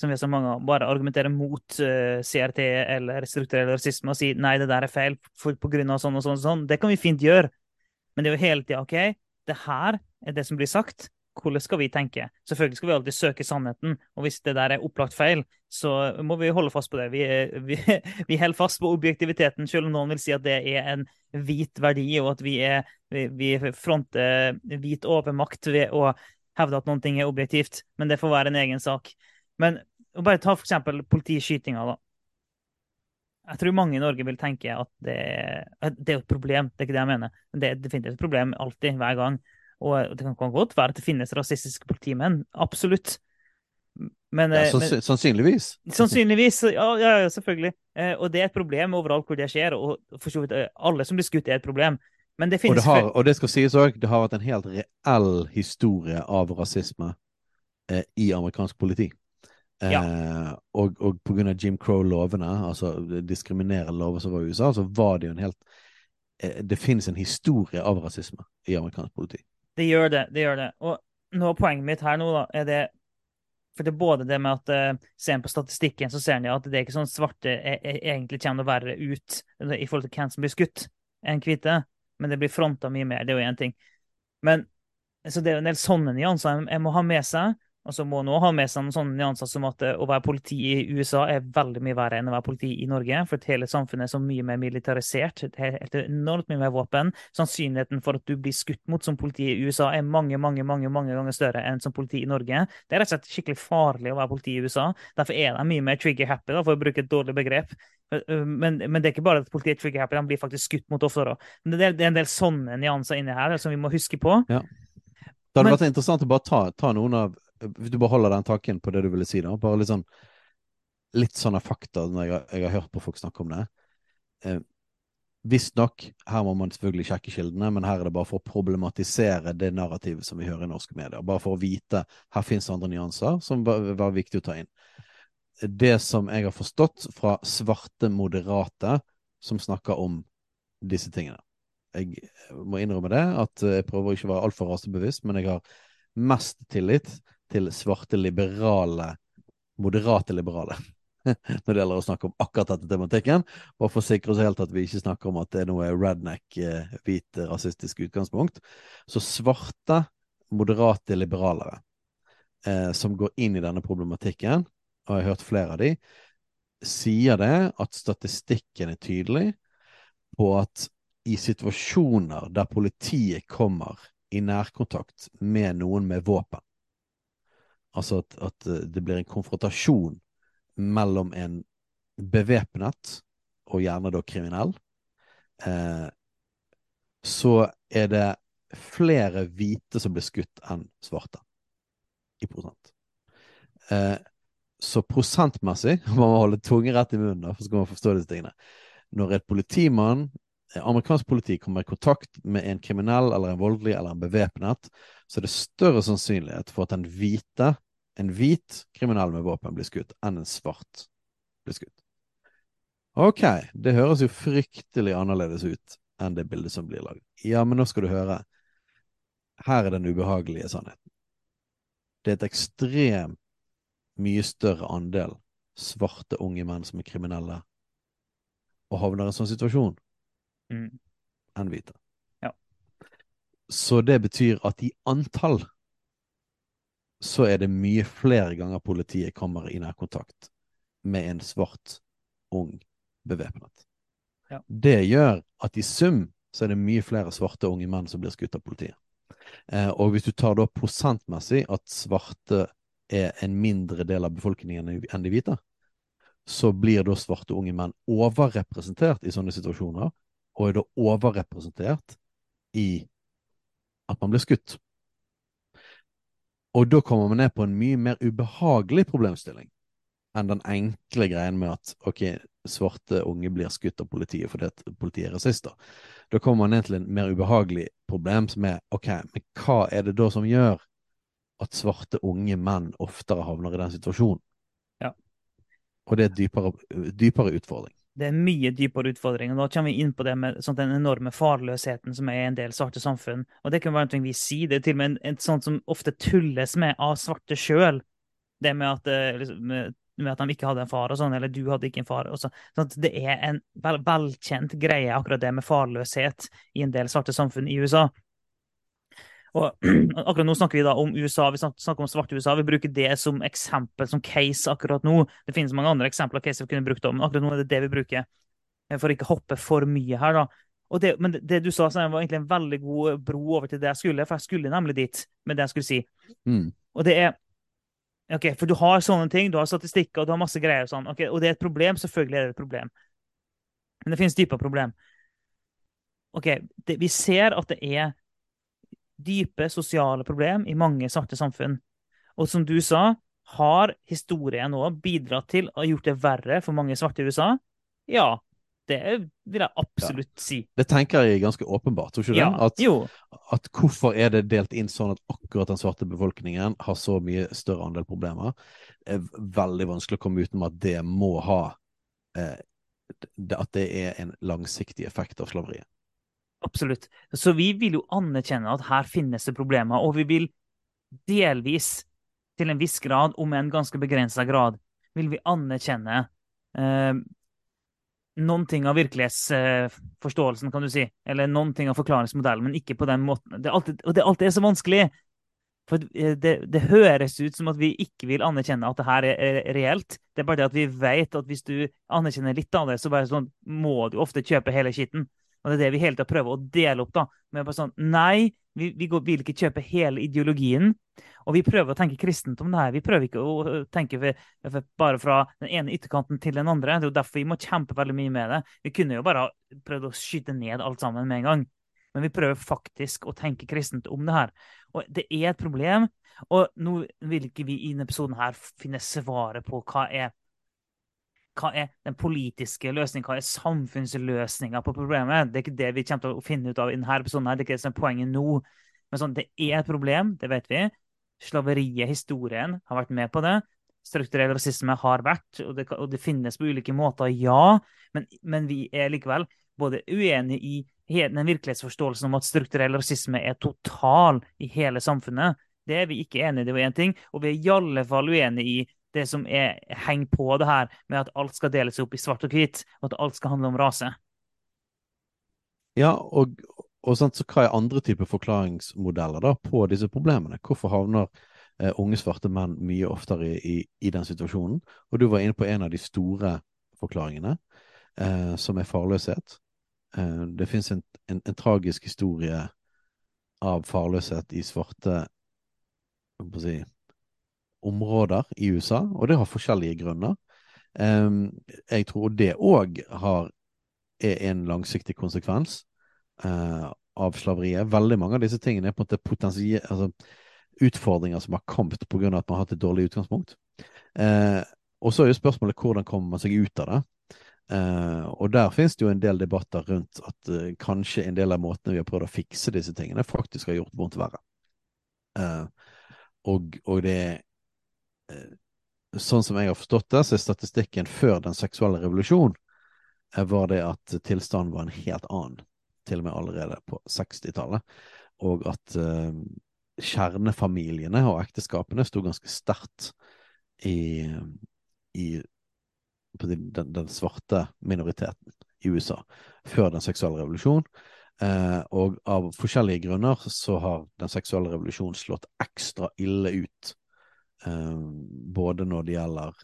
som vi har så mange av, bare argumentere mot uh, CRT eller strukturell rasisme og si nei, det der er feil for, på grunn av sånn og sånn og sånn. Det kan vi fint gjøre, men det er jo hele tida OK, det her er det som blir sagt. Hvordan skal vi tenke? Selvfølgelig skal vi alltid søke sannheten, og hvis det der er opplagt feil, så må vi holde fast på det. Vi, *laughs* vi, vi holder fast på objektiviteten, selv om noen vil si at det er en hvit verdi, og at vi, er, vi fronter hvit overmakt ved å hevde at noen ting er objektivt. Men det får være en egen sak. Men og bare ta for eksempel politiskytinga, da. Jeg tror mange i Norge vil tenke at det, det er et problem, det er ikke det jeg mener. Men det er definitivt et problem alltid, hver gang. Og det kan godt være at det finnes rasistiske politimenn, absolutt. Men, ja, så, men, sannsynligvis. Sannsynligvis, ja, ja, selvfølgelig. Eh, og det er et problem overalt hvor det skjer, og for så vidt eh, alle som blir skutt, er et problem. Men det finnes og, det har, og det skal sies òg, det har vært en helt reell historie av rasisme eh, i amerikansk politi. Ja. Eh, og, og pga. Jim Crow-lovene, altså diskriminerende lover som var i USA, så var det jo en helt eh, Det finnes en historie av rasisme i amerikansk politi. Det gjør det. det gjør det. Og av poenget mitt her nå, da, er det For det er både det med at uh, Ser en på statistikken, så ser en at det er ikke sånn svarte er, er, egentlig kommer verre ut i forhold til hvem som blir skutt, enn hvite. Men det blir fronta mye mer. Det er jo én ting. Men så det er en del sånne nyanser en må ha med seg. Altså må nå ha med seg noen sånne nyanser som at eh, å være politi i USA er veldig mye verre enn å være politi i Norge. For at hele samfunnet er så mye mer militarisert. Det er helt enormt mye mer våpen. Sannsynligheten for at du blir skutt mot som politi i USA er mange mange, mange, mange ganger større enn som politi i Norge. Det er rett og slett skikkelig farlig å være politi i USA. Derfor er de mye mer trigger-happy, for å bruke et dårlig begrep. Men, men, det er ikke bare at politiet er trigger-happy, de blir faktisk skutt mot oftere. Det, det er en del sånne nyanser inni her som vi må huske på. Ja. Det hadde men, vært interessant å bare ta, ta noen av du bare holder den takken på det du ville si, da. Bare litt sånn litt sånne fakta når jeg, jeg har hørt på folk snakke om det. Eh, Visstnok, her må man selvfølgelig sjekke kildene, men her er det bare for å problematisere det narrativet som vi hører i norske medier. Bare for å vite her finnes andre nyanser som var, var viktig å ta inn. Det som jeg har forstått fra svarte moderate som snakker om disse tingene. Jeg må innrømme det, at jeg prøver ikke å være altfor rasebevisst, men jeg har mest tillit til svarte liberale, moderate liberale. *laughs* Når det gjelder å snakke om akkurat dette tematikken, og for å sikre oss helt at vi ikke snakker om at det er noe redneck, eh, hvit, rasistisk utgangspunkt. Så svarte, moderate liberalere eh, som går inn i denne problematikken, og jeg har hørt flere av de, sier det at statistikken er tydelig på at i situasjoner der politiet kommer i nærkontakt med noen med våpen, Altså at, at, eh, det blir en konfrontasjon mellom en bevæpnet, og gjerne da kriminell, eh, så er det flere hvite som blir skutt enn svarte, i prosent. Eh, så prosentmessig *laughs* må man holde tunge rett i munnen, for så skal man forstå disse tingene. Når et politimann amerikansk politi kommer i kontakt med en kriminell eller en voldelig eller en bevæpnet, så er det større sannsynlighet for at en hvite, en hvit kriminell med våpen blir skutt, enn en svart blir skutt. Ok, det høres jo fryktelig annerledes ut enn det bildet som blir laget. Ja, men nå skal du høre. Her er den ubehagelige sannheten. Det er et ekstremt mye større andel svarte unge menn som er kriminelle, og havner i en sånn situasjon mm. enn hvite. Ja. Så det betyr at i antall så er det mye flere ganger politiet kommer i nærkontakt med en svart, ung, bevæpnet. Ja. Det gjør at i sum så er det mye flere svarte unge menn som blir skutt av politiet. Eh, og hvis du tar da prosentmessig at svarte er en mindre del av befolkningen enn de hvite, så blir da svarte unge menn overrepresentert i sånne situasjoner, og er da overrepresentert i at man blir skutt. Og da kommer man ned på en mye mer ubehagelig problemstilling enn den enkle greien med at ok, svarte unge blir skutt av politiet fordi at politiet er rasister. Da kommer man ned til en mer ubehagelig problem som er ok, men hva er det da som gjør at svarte unge menn oftere havner i den situasjonen? Ja. Og det er et dypere, dypere utfordring. Det er mye dypere utfordringer. Da kommer vi inn på det med sånn, den enorme farløsheten som er i en del svarte samfunn. Og Det kan være noe vi sier. Det er til og med en, en sånt som ofte tulles med av svarte sjøl. Det med at, eh, liksom, med, med at de ikke hadde en far, og sånn, eller du hadde ikke en far. Så, sånn det er en vel, velkjent greie, akkurat det med farløshet, i en del svarte samfunn i USA. Og *clears throat* akkurat nå snakker vi da om USA, vi snakker om svarte USA. Vi bruker det som eksempel, som case akkurat nå. Det finnes mange andre eksempler av case vi kunne brukt om, men akkurat nå er det det vi bruker. Eh, for å ikke hoppe for mye her, da. Det, men det, du sa, var egentlig en veldig god bro over til det jeg skulle, for jeg skulle nemlig dit med det jeg skulle si. Mm. Og det er Ok, For du har sånne ting, du har statistikker og du har masse greier. Og sånn, okay, og det er et problem. Selvfølgelig er det et problem. Men det finnes dypere problem. Ok, det, Vi ser at det er dype sosiale problem i mange svarte samfunn. Og som du sa, har historien òg bidratt til å ha gjort det verre for mange svarte i USA? Ja, det vil jeg absolutt ja. si. Det tenker jeg ganske åpenbart, tror ikke ja? At, at, hvorfor er det delt inn sånn at akkurat den svarte befolkningen har så mye større andel problemer? Det er veldig vanskelig å komme utenom at det må ha eh, At det er en langsiktig effekt av slaveriet. Absolutt. Så vi vil jo anerkjenne at her finnes det problemer, og vi vil delvis, til en viss grad, om en ganske begrensa grad, vil vi anerkjenne eh, noen ting av virkelighetsforståelsen, kan du si. Eller noen ting av forklaringsmodellen, men ikke på den måten. Det alltid, og det alltid er så vanskelig. For eh, det, det, høres ut som at vi ikke vil anerkjenne at det her er, er reelt. Det er bare det at vi vet at hvis du anerkjenner litt av det, så bare sånn, må du ofte kjøpe hele skitten. Og det er det vi hele tida prøver å dele opp. da, med bare sånn, Nei, vi, vi går, vil ikke kjøpe hele ideologien. Og vi prøver å tenke kristent om det her. Vi prøver ikke å tenke for, for bare fra den ene ytterkanten til den andre. Det er jo derfor vi må kjempe veldig mye med det. Vi kunne jo bare prøvd å skyte ned alt sammen med en gang. Men vi prøver faktisk å tenke kristent om det her. Og det er et problem. Og nå vil ikke vi i denne episoden her finne svaret på hva er hva er den politiske løsningen, hva er samfunnsløsninga på problemet? Det er ikke det vi kommer til å finne ut av i denne episoden. her, Det er ikke det som er poenget nå. Men sånn, det er et problem, det vet vi. Slaveriet, historien, har vært med på det. Strukturell rasisme har vært, og det, og det finnes på ulike måter, ja. Men, men, vi er likevel både uenige i den virkelighetsforståelsen om at strukturell rasisme er total i hele samfunnet. Det er vi ikke enige i, det var én ting. Og vi er i alle fall uenige i det som er, henger på det her med at alt skal deles opp i svart og hvitt, og at alt skal handle om rase. Ja, og, og sant, så hva er andre typer forklaringsmodeller da på disse problemene? Hvorfor havner eh, unge svarte menn mye oftere i, i, i, den situasjonen? Og du var inne på en av de store forklaringene, eh, som er farløshet. Eh, det fins en, en, en, tragisk historie av farløshet i svarte si, områder i USA, og det har forskjellige grunner. Jeg tror det òg er en langsiktig konsekvens uh, av slaveriet. Veldig mange av disse tingene er på en måte altså, utfordringer som har kommet pga. at man har hatt et dårlig utgangspunkt. Uh, og så er jo spørsmålet hvordan kommer man seg ut av det. Uh, og der finnes det jo en del debatter rundt at uh, kanskje en del av måtene vi har prøvd å fikse disse tingene, faktisk har gjort vondt verre. Uh, og, og, det Eh, sånn som jeg har forstått det, så er statistikken før den seksuelle revolusjon eh, var det at tilstanden var en helt annen, til og med allerede på 60-tallet. Og at uh, kjernefamiliene og ekteskapene sto ganske sterkt i, i den, den, svarte minoriteten i USA før den seksuelle revolusjonen. Uh, og av forskjellige grunner så har den seksuelle revolusjonen slått ekstra ille ut Eh, både når det gjelder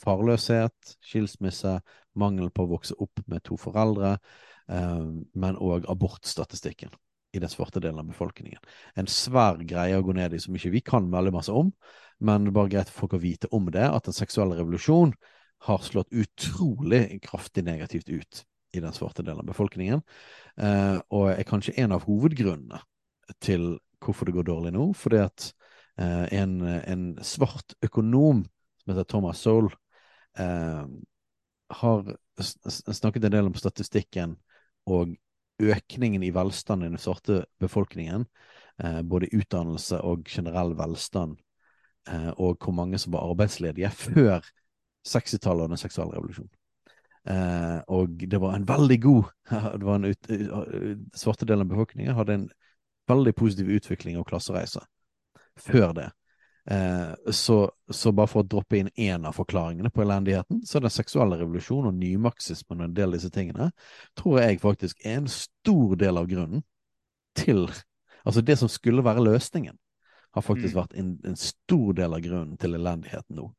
farløshet, skilsmisse, mangel på å vokse opp med to foreldre, eh, men òg abortstatistikken i den svarte delen av befolkningen. En svær greie å gå ned i som ikke vi kan veldig masse om, men det er bare greit for folk å vite om det, at den seksuelle revolusjon har slått utrolig kraftig negativt ut i den svarte delen av befolkningen, eh, og er kanskje en av hovedgrunnene til hvorfor det går dårlig nå, fordi at Eh, en, en, svart økonom som heter Thomas Soul, eh, har snakket en del om statistikken og økningen i velstand i den svarte befolkningen, eh, både utdannelse og generell velstand, og hvor mange som var arbeidsledige før 60-tallet og den seksuelle revolusjonen. Eh, og det var en veldig god *laughs* det var en ut, Svarte delen av befolkningen hadde en veldig positiv utvikling av klassereiser før det. Eh, så, så, bare for å droppe inn én av forklaringene på elendigheten, så er den seksuelle revolusjonen og nymarxismen og en del av disse tingene tror jeg faktisk er en stor del av grunnen til Altså det som skulle være løsningen, har faktisk mm. vært en, en, stor del av grunnen til elendigheten nå.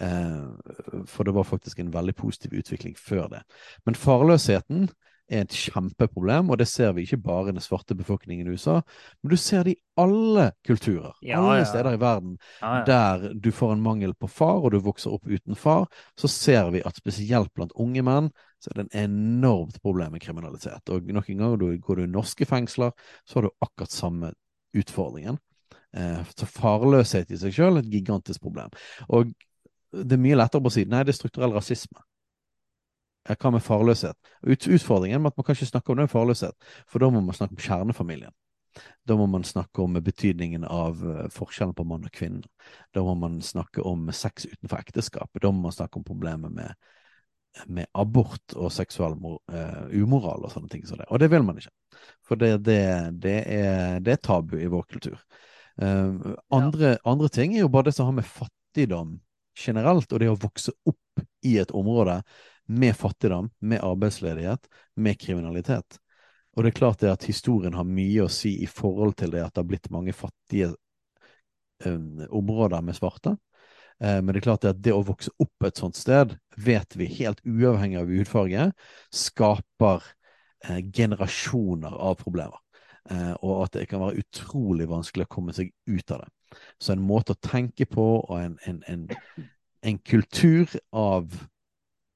Eh, for det var faktisk en veldig positiv utvikling før det. Men farløsheten er et kjempeproblem, og det ser vi ikke bare i den svarte befolkningen i USA, men du ser det i alle kulturer, ja, alle ja. steder i verden ja, der du får en mangel på far, og du vokser opp uten far, så ser vi at spesielt blant unge menn så er det en enormt problem med kriminalitet. Og nok en gang går du i norske fengsler, så har du akkurat samme utfordringen. Eh, så farløshet i seg selv er et gigantisk problem. Og det er mye lettere på å si nei, det er strukturell rasisme. Hva med farløshet? Utfordringen med at man kan ikke snakke om det farløshet, for da må man snakke om kjernefamilien. Da må man snakke om betydningen av eh, forskjellen på mann og kvinne. Da må man snakke om sex utenfor ekteskapet. Da må man snakke om problemet med, med abort og seksuell uh, umoral og sånne ting som det. Og det vil man ikke. For det, det, det, er, det er, tabu i vår kultur. Uh, andre, ja. andre, ting er jo bare det som har med fattigdom generelt, og det å vokse opp i et område med fattigdom, med arbeidsledighet, med kriminalitet. Og det er klart det at historien har mye å si i forhold til det at det har blitt mange fattige um, områder med svarte. Uh, men det er klart det at det å vokse opp et sånt sted, vet vi, helt uavhengig av hudfarge, skaper uh, generasjoner av problemer. Uh, og at det kan være utrolig vanskelig å komme seg ut av det. Så en måte å tenke på og en, en, en, en kultur av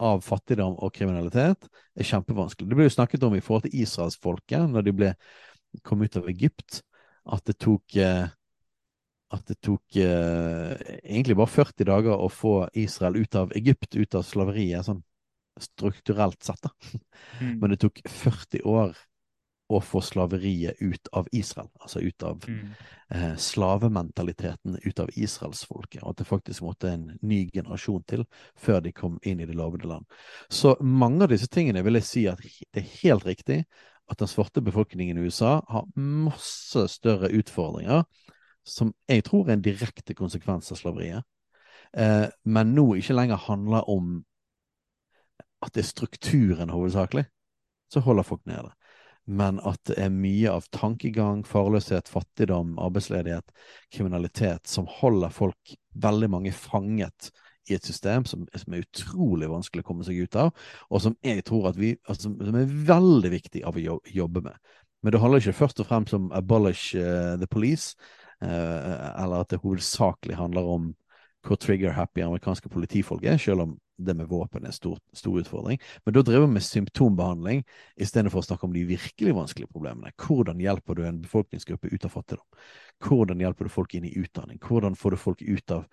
av fattigdom og kriminalitet er kjempevanskelig. Det ble jo snakket om i forhold til israelsfolket når de ble, kom ut av Egypt, at det tok eh, at det tok eh, egentlig bare 40 dager å få Israel ut av Egypt, ut av slaveriet, sånn strukturelt sett. da. Mm. Men det tok 40 år å få slaveriet ut av Israel. Altså ut av mm. eh, slavementaliteten ut av israelsfolket. Og at det faktisk måtte en ny generasjon til før de kom inn i det lovede land. Så mange av disse tingene vil jeg si at det er helt riktig at den svarte befolkningen i USA har masse større utfordringer som jeg tror er en direkte konsekvens av slaveriet. Eh, men nå ikke lenger handler om at det er strukturen hovedsakelig, så holder folk nede men at det er mye av tankegang, farløshet, fattigdom, arbeidsledighet, kriminalitet som holder folk, veldig mange, fanget i et system som, som, er utrolig vanskelig å komme seg ut av, og som jeg tror at vi, altså, som er veldig viktig av å jobbe med. Men det handler ikke først og fremst om abolish uh, the police, uh, eller at det hovedsakelig handler om hvor trigger-happy amerikanske politifolk er, selv om det med våpen er en stor, stor, utfordring. Men da driver vi med symptombehandling istedenfor å snakke om de virkelig vanskelige problemene. Hvordan hjelper du en befolkningsgruppe ut av fattigdom? Hvordan hjelper du folk inn i utdanning? Hvordan får du folk ut av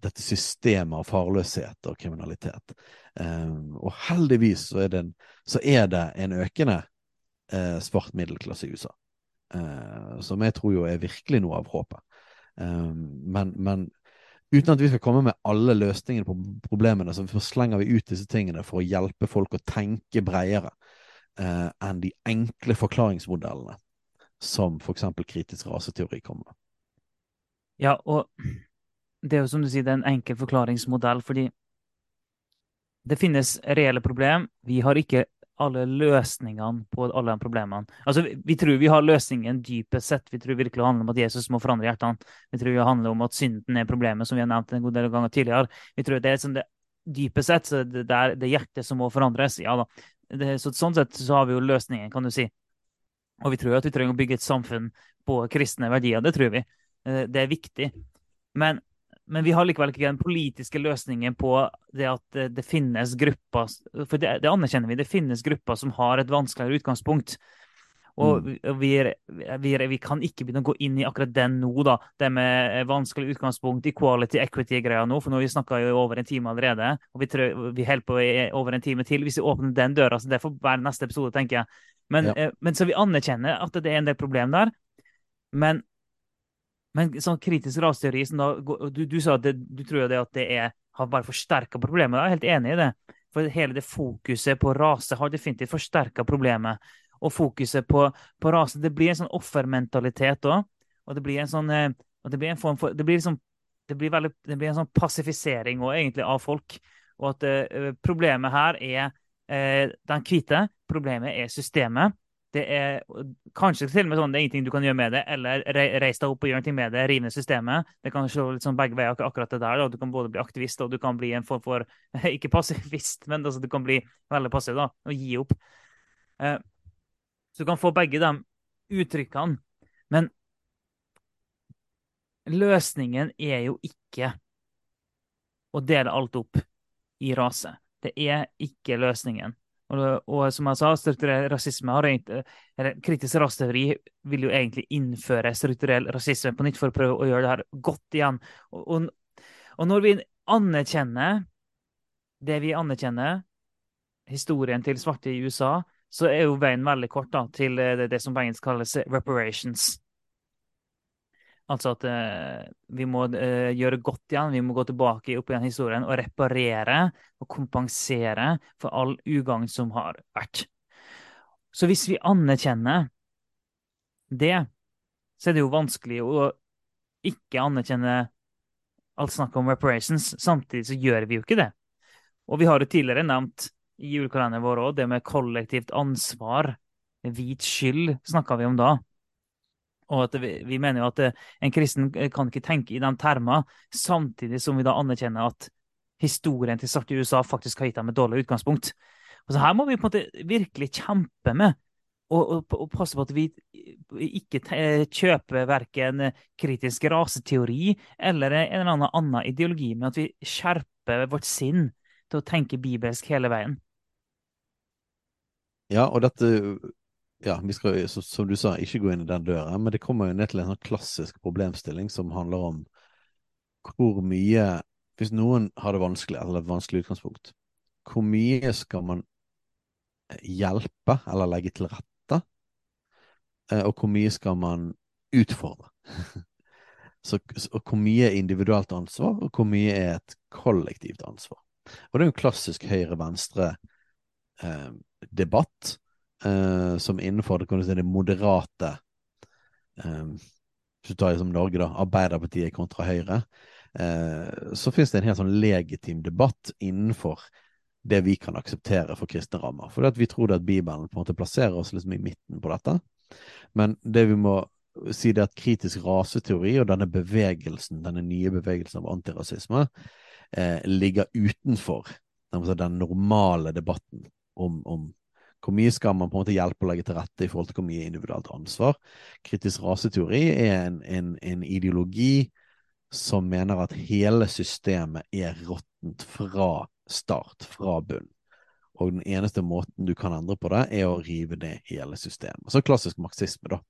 dette systemet av farløshet og kriminalitet? Um, og heldigvis så er, det en, så er det en økende uh, svart middelklasse i USA. Uh, som jeg tror jo er virkelig noe av håpet. Um, men, men Uten at vi skal komme med alle løsningene på problemene, så slenger vi ut disse tingene for å hjelpe folk å tenke bredere eh, enn de enkle forklaringsmodellene som f.eks. kritisk raseteori kommer med. Ja, og det er jo som du sier, det er en enkel forklaringsmodell, fordi det finnes reelle problem. Vi har ikke alle løsningene på alle de problemene. Altså, vi, vi, tror vi har løsningen dypest sett. Vi tror virkelig det handler om at Jesus må forandre hjertene. Vi tror det handler om at synden er problemet, som vi har nevnt en god del ganger tidligere. Vi tror det er sånn det dypest sett så det, er det hjertet som må forandres. Ja da. Det, så, sånn sett så har vi jo løsningen, kan du si. Og vi tror at vi trenger å bygge et samfunn på kristne verdier. Det tror vi. Eh, det er viktig. Men men vi har likevel ikke den politiske løsningen på det at det, det finnes grupper For det, det, anerkjenner vi. Det finnes grupper som har et vanskeligere utgangspunkt. Og mm. vi, vi, vi, kan ikke begynne å gå inn i akkurat den nå, da. Det med vanskelig utgangspunkt, equality, equity-greia nå. For nå har vi snakka i over en time allerede, og vi, tror, vi holder på i over en time til. Hvis vi åpner den døra, så det får være neste episode, tenker jeg. Men, ja. eh, men så vi anerkjenner at det er en del problem der. Men men sånn kritisk rasteori du, du, sa at det, du tror det at det er, har bare forsterka problemet. Jeg er helt enig i det. For hele det fokuset på rase har definitivt forsterka problemet. Og fokuset på, på, rase Det blir en sånn offermentalitet òg. Og det blir en sånn eh, det blir en form for Det blir, liksom, det blir, veldig, det blir en sånn passifisering også, egentlig av folk. Og at uh, problemet her er uh, den hvite. Problemet er systemet. Det er kanskje til og med sånn det er ingenting du kan gjøre med det, eller reis deg opp og gjøre noe med det, rive ned systemet. Det kan slå litt sånn begge veier, akkurat det der. Da. Du kan både bli aktivist og du kan bli en form for *laughs* Ikke passivist, men altså, du kan bli veldig passiv da, og gi opp. Eh, så du kan få begge de uttrykkene. Men løsningen er jo ikke å dele alt opp i rase. Det er ikke løsningen. Og, og, som jeg sa, strukturell rasisme har eller kritisk rasteori vil jo egentlig innføre strukturell rasisme på nytt for å prøve å gjøre det her godt igjen. Og, og, og når vi anerkjenner det vi anerkjenner, historien til svarte i USA, så er jo veien veldig kort da, til det, det som på engelsk kalles reparations. Altså at eh, vi må eh, gjøre godt igjen, vi må gå tilbake opp igjen historien og reparere og kompensere for all ugagn som har vært. Så hvis vi anerkjenner det, så er det jo vanskelig å ikke anerkjenne alt snakk om reparations. Samtidig så gjør vi jo ikke det. Og vi har jo tidligere nevnt i julekalenderen vår òg det med kollektivt ansvar. Hvit skyld snakka vi om da. Og at vi, vi, mener jo at eh, en kristen eh, kan ikke tenke i de termer, samtidig som vi da anerkjenner at historien til svarte i USA faktisk har gitt dem et dårlig utgangspunkt. Og så Her må vi på en måte virkelig kjempe med og, og, og passe på at vi ikke kjøper verken kritisk raseteori eller en eller annen annen ideologi, men at vi skjerper vårt sinn til å tenke bibelsk hele veien. Ja, og dette ja, vi skal som du sa, ikke gå inn i den døra, men det kommer jo ned til en sånn klassisk problemstilling som handler om hvor mye Hvis noen har det vanskelig, eller et vanskelig utgangspunkt, hvor mye skal man eh, hjelpe eller legge til rette? Eh, og hvor mye skal man utfordre? *laughs* Så, og hvor mye er individuelt ansvar, og hvor mye er et kollektivt ansvar? Og det er jo klassisk høyre-venstre-debatt. Eh, uh, som innenfor det, kan du si, det moderate eh, Hvis du tar liksom Norge, da, Arbeiderpartiet kontra Høyre, eh, så finnes det en helt sånn legitim debatt innenfor det vi kan akseptere for kristne rammer. For vi tror at Bibelen på en måte plasserer oss liksom i midten på dette. Men det vi må si det er at kritisk raseteori og denne bevegelsen, denne nye bevegelsen av antirasisme, eh, ligger utenfor den normale debatten om, om hvor mye skal man på en måte hjelpe å legge til rette i forhold til hvor mye individuelt ansvar? Kritisk raseteori er en, en, en ideologi som mener at hele systemet er råttent fra start, fra bunn. Og den eneste måten du kan endre på det, er å rive ned hele systemet. Så klassisk marxisme, da.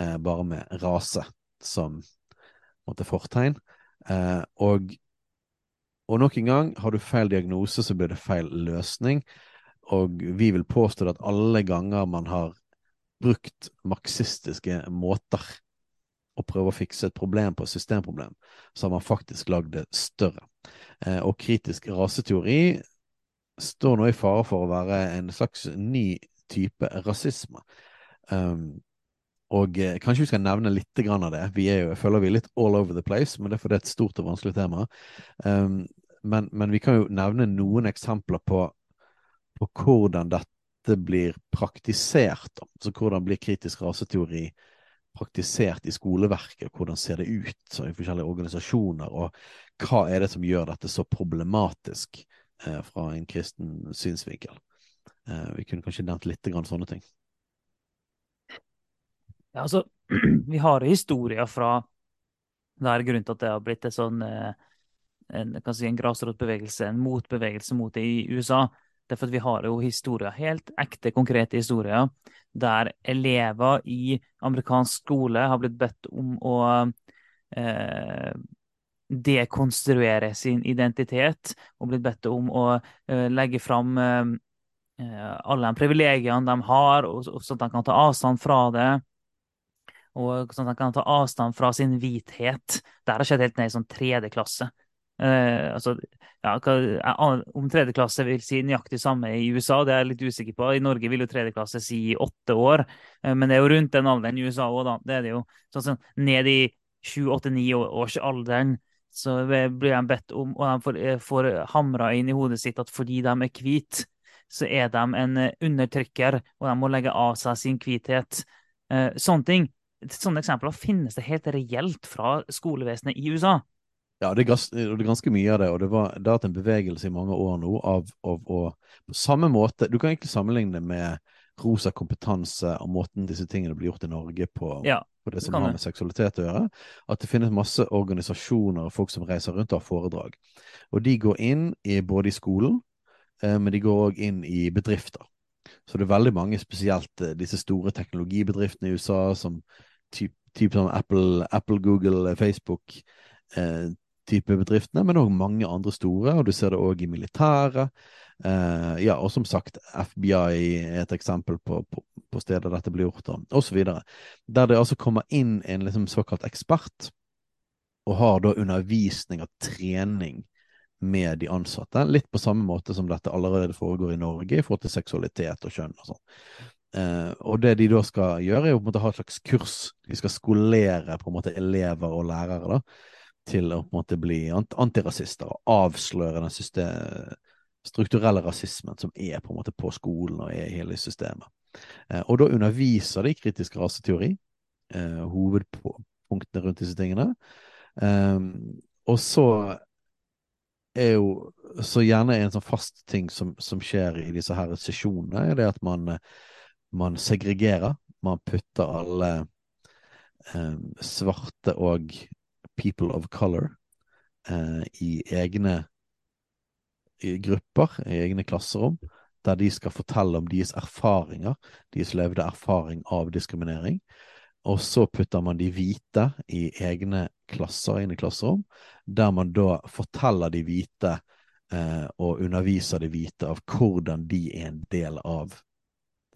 Eh, bare med rase som måte, fortegn. Eh, og, og nok en gang, har du feil diagnose, så blir det feil løsning. Og vi vil påstå at alle ganger man har brukt marxistiske måter å prøve å fikse et problem på et systemproblem, så har man faktisk lagd det større. Eh, og kritisk raseteori står nå i fare for å være en slags ny type rasisme. Um, og eh, kanskje vi skal nevne litt av det. Vi er jo, jeg føler vi er litt all over the place, men det er fordi det er et stort og vanskelig tema. Um, men, men, vi kan jo nevne noen eksempler på på hvordan dette blir praktisert. Altså hvordan blir kritisk raseteori praktisert i skoleverket, hvordan ser det ut i forskjellige organisasjoner, og hva er det som gjør dette så problematisk eh, fra en kristen synsvinkel? Eh, vi kunne kanskje nevnt litt grann sånne ting. Ja, altså, *clears throat* vi har historier fra der grunnen til at det har blitt en sånn eh, en, si, en grasrotbevegelse, en motbevegelse mot det i USA. Det er for vi har jo historier, helt ekte, konkrete historier, der elever i amerikansk skole har blitt bedt om å eh, dekonstruere sin identitet, og blitt bedt om å eh, legge fram eh, alle de privilegiene de har, og, og sånn at de kan ta avstand fra det. Og sånn at de kan ta avstand fra sin hvithet. Det har skjedd helt ned i sånn tredje klasse. Eh, altså, ja, hva, om tredjeklasse vil si nøyaktig samme i USA, det er jeg litt usikker på. I Norge vil jo tredjeklasse si åtte år, eh, men det er jo rundt den alderen i USA òg, da. Det er det jo. Sånn, sånn, ned i sju, åtte, ni års alderen så blir de bedt om, og de får, eh, får hamra inn i hodet sitt at fordi de er hvite, så er de en eh, undertrykker, og de må legge av seg sin hvithet. Eh, sånne ting. Sånne eksempler finnes det helt reelt fra skolevesenet i USA. Ja, det er, ganske, mye av det, og det, var, det har vært en bevegelse i mange år nå av, å På samme måte Du kan egentlig sammenligne det med rosa kompetanse og måten disse tingene blir gjort i Norge på, ja, på det som har med seksualitet å gjøre. At det finnes masse organisasjoner og folk som reiser rundt og har foredrag. Og de går inn i, både i skolen, eh, men de går òg inn i bedrifter. Så det er veldig mange, spesielt eh, disse store teknologibedriftene i USA, som typ, typ sånn Apple, Apple, Google, Facebook. Eh, type bedriftene, men òg mange andre store, og du ser det òg i militæret. Uh, ja, og som sagt, FBI er et eksempel på, på, på steder dette blir gjort, og osv. Der det altså kommer inn en liksom såkalt ekspert, og har da undervisning og trening med de ansatte. Litt på samme måte som dette allerede foregår i Norge i forhold til seksualitet og kjønn og sånn. Uh, og det de da skal gjøre, er å på en måte ha et slags kurs. De skal skolere på en måte elever og lærere da, til å på en måte bli antirasister og avsløre den system, strukturelle rasismen som er på en måte på skolen og er i hele systemet. Eh, og da underviser de kritisk raseteori, eh, hovedpunktene rundt disse tingene. Eh, og så er jo så gjerne en sånn fast ting som, som skjer i disse her sesjonene, er det at man, man segregerer. Man putter alle eh, svarte og people of color eh, i egne i grupper, i egne klasserom, der de skal fortelle om deres erfaringer, deres levde erfaring av diskriminering. Og så putter man de hvite i egne klasser inn i klasserom, der man da forteller de hvite eh, og underviser de hvite av hvordan de er en del av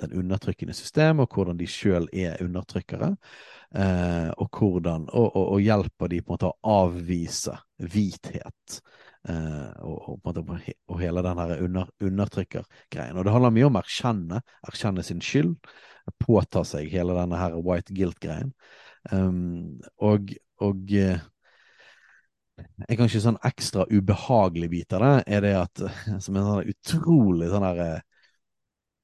den undertrykkende systemet, og hvordan de sjøl er undertrykkere. Eh, og hvordan og, og, og, hjelper de på en måte å avvise hvithet. Eh, og, og, og, hele den her under, undertrykkergreien. Og det handler mye om å erkjenne, erkjenne sin skyld, påta seg hele denne her white guilt-greien. Um, og, og eh, en kanskje sånn ekstra ubehagelig bit av det, er det at som en sånn utrolig sånn eh,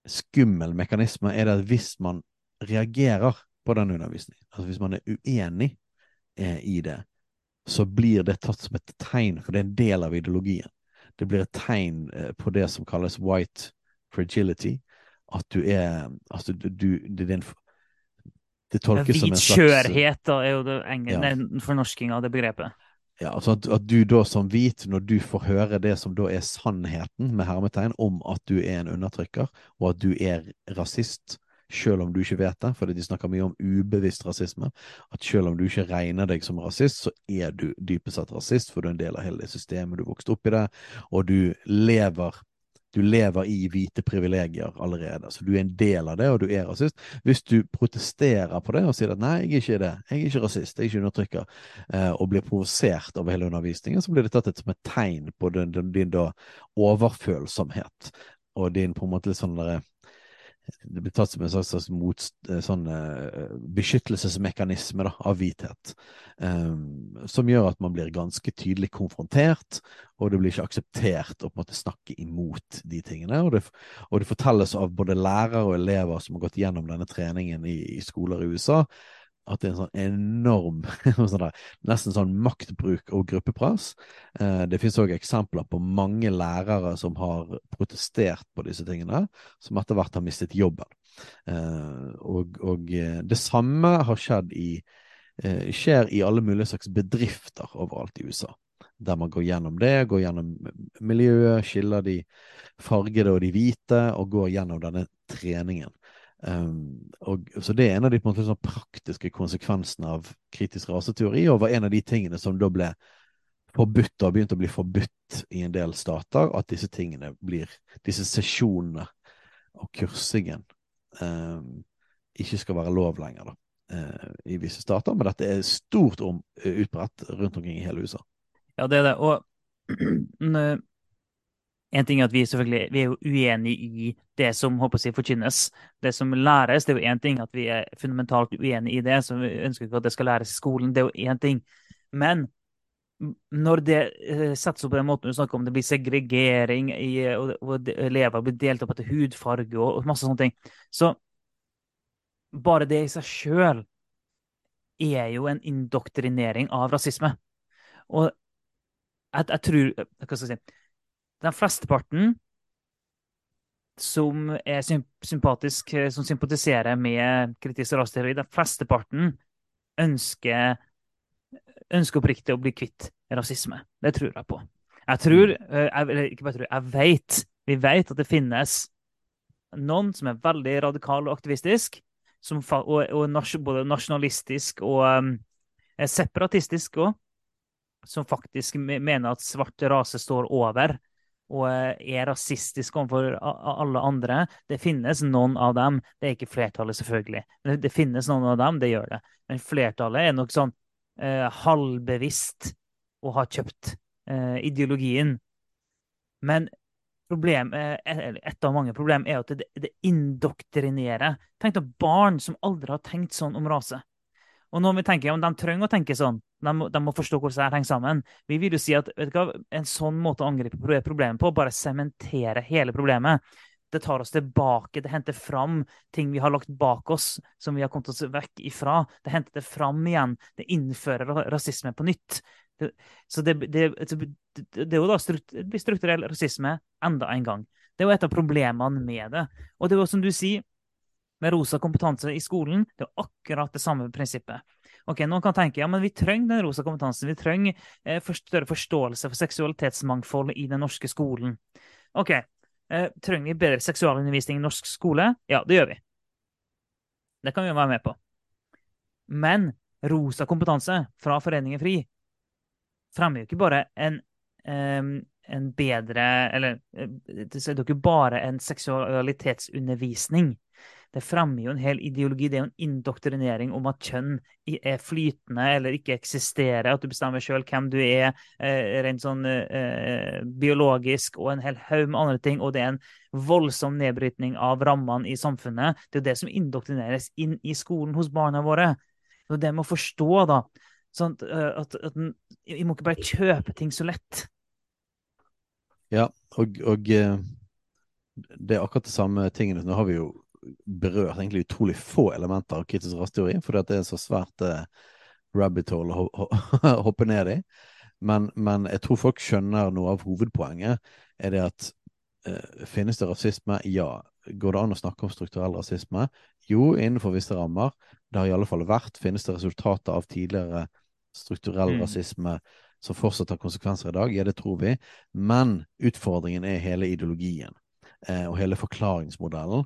skummel mekanisme, er det at hvis man reagerer på den undervisningen, altså hvis man er uenig eh, i det, så blir det tatt som et tegn, for det er en del av ideologien. Det blir et tegn eh, på det som kalles white fragility. At du er Altså, du, du det, en, det tolkes som en slags Hvitkjørhet er jo det ja. fornorsking av det begrepet. Ja, altså at, at, du da som hvit, når du får høre det som da er sannheten, med hermetegn, om at du er en undertrykker, og at du er rasist, selv om du ikke vet det, fordi de snakker mye om ubevisst rasisme. At selv om du ikke regner deg som rasist, så er du dypest sett rasist, for du er en del av hele det systemet, du vokste opp i det, og du lever du lever i hvite privilegier allerede, så du er en del av det, og du er rasist. Hvis du protesterer på det og sier at nei, jeg er ikke det, jeg er ikke rasist, jeg er ikke undertrykker, eh, og blir provosert over hele undervisningen, så blir det tatt som et tegn på din, din, din da overfølsomhet og din på en måte litt sånn derre det blir tatt som en slags, mot, eh, sånn, uh, beskyttelsesmekanisme da, av hvithet, um, som gjør at man blir ganske tydelig konfrontert, og det blir ikke akseptert å på en måte snakke imot de tingene. Og det, og det fortelles av både lærere og elever som har gått gjennom denne treningen i, i skoler i USA, at det er en sånn enorm *laughs* sånn der, nesten sånn maktbruk og gruppepress. Eh, det finnes òg eksempler på mange lærere som har protestert på disse tingene, som etter hvert har mistet jobben. Eh, og, og eh, det samme har skjedd i eh, skjer i alle mulige slags bedrifter overalt i USA. Der man går gjennom det, går gjennom miljøet, skiller de fargede og de hvite, og går gjennom denne treningen. Um, og, så det er en av de måte, sånn praktiske konsekvensene av kritisk raseteori, og var en av de tingene som da ble forbudt og begynt å bli forbudt i en del stater, at disse tingene blir Disse sesjonene og kursingen um, ikke skal være lov lenger, da, uh, i visse stater. Men dette er stort om, utbredt rundt omkring i hele USA. Ja, det er det. Og *clears throat* En ting er at vi vi er jo uenig i det som håper jeg, forkynnes. Det som læres, det er jo én ting. At vi er fundamentalt uenig i det. så Vi ønsker ikke at det skal læres i skolen. Det er jo én ting. Men når det uh, settes opp på den måten du snakker om, det blir segregering, i, og, og elever blir delt opp etter hudfarge og, og masse sånne ting, så bare det i seg sjøl er jo en indoktrinering av rasisme. Og jeg, jeg tror Hva skal jeg si Den flesteparten som er sympatisk, som sympatiserer med kritisk rasteori, den flesteparten ønsker, ønsker oppriktig å bli kvitt rasisme. Det tror jeg på. Jeg tror, mm. eh, jeg, ikke bare tror, jeg vet, vi vet at det finnes noen som er veldig radikale og aktivistiske, som, og, og, både nasjonalistisk og um, separatistisk òg, som faktisk mener at svart rase står over og eh, er rasistisk overfor alle andre. Det finnes noen av dem. Det er ikke flertallet, selvfølgelig. Men det finnes noen av dem, det gjør det. Men flertallet er nok sånn eh, halvbevisst og har kjøpt eh, ideologien. Men problem, et av mange problem er at det, det indoktrinerer. Tenk deg barn som aldri har tenkt sånn om rase. Og når vi tenker, ja, De trenger å tenke sånn. De må, de må forstå hvordan det henger sammen. Vi vil jo si at hva, en sånn måte å angripe problemet på, bare sementere hele problemet. Det tar oss tilbake, det henter fram ting vi har lagt bak oss, som vi har kommet oss vekk ifra. Det henter det fram igjen. Det innfører rasisme på nytt. Det, så det, det, det, er jo da strukturell rasisme enda en gang. Det er jo et av problemene med det. Og det er jo som du sier, med rosa kompetanse i skolen, det er akkurat det samme prinsippet. Ok, Noen kan tenke ja, men vi trenger den rosa kompetansen. Vi trenger eh, større forståelse for seksualitetsmangfold i den norske skolen. Ok, eh, Trenger vi bedre seksualundervisning i norsk skole? Ja, det gjør vi. Det kan vi være med på. Men rosa kompetanse fra Foreningen FRI fremmer jo ikke bare en, um, en bedre Eller eh, det er jo ikke bare en seksualitetsundervisning. Det fremmer jo en hel ideologi. Det er jo en indoktrinering om at kjønn er flytende eller ikke eksisterer. At du bestemmer sjøl hvem du er, eh, rent sånn eh, biologisk, og en hel haug med andre ting. Og det er en voldsom nedbrytning av rammene i samfunnet. Det er jo det som indoktrineres inn i skolen hos barna våre. Og det med å forstå, da. Sånn eh, at, at, vi må ikke bare kjøpe ting så lett. Ja, og, og eh, det er akkurat det samme tingene. Nå har vi jo berørt egentlig utrolig få elementer av kritisk rasteori, fordi at det er så svært eh, rabbit hole å ho *laughs* hoppe ned i. Men, men, jeg tror folk skjønner noe av hovedpoenget. Er det at eh, finnes det rasisme? Ja. Går det an å snakke om strukturell rasisme? Jo, innenfor visse rammer. Det har i alle fall vært. Finnes det resultater av tidligere strukturell mm. rasisme som fortsatt har konsekvenser i dag? Ja, det tror vi. Men utfordringen er hele ideologien eh, og hele forklaringsmodellen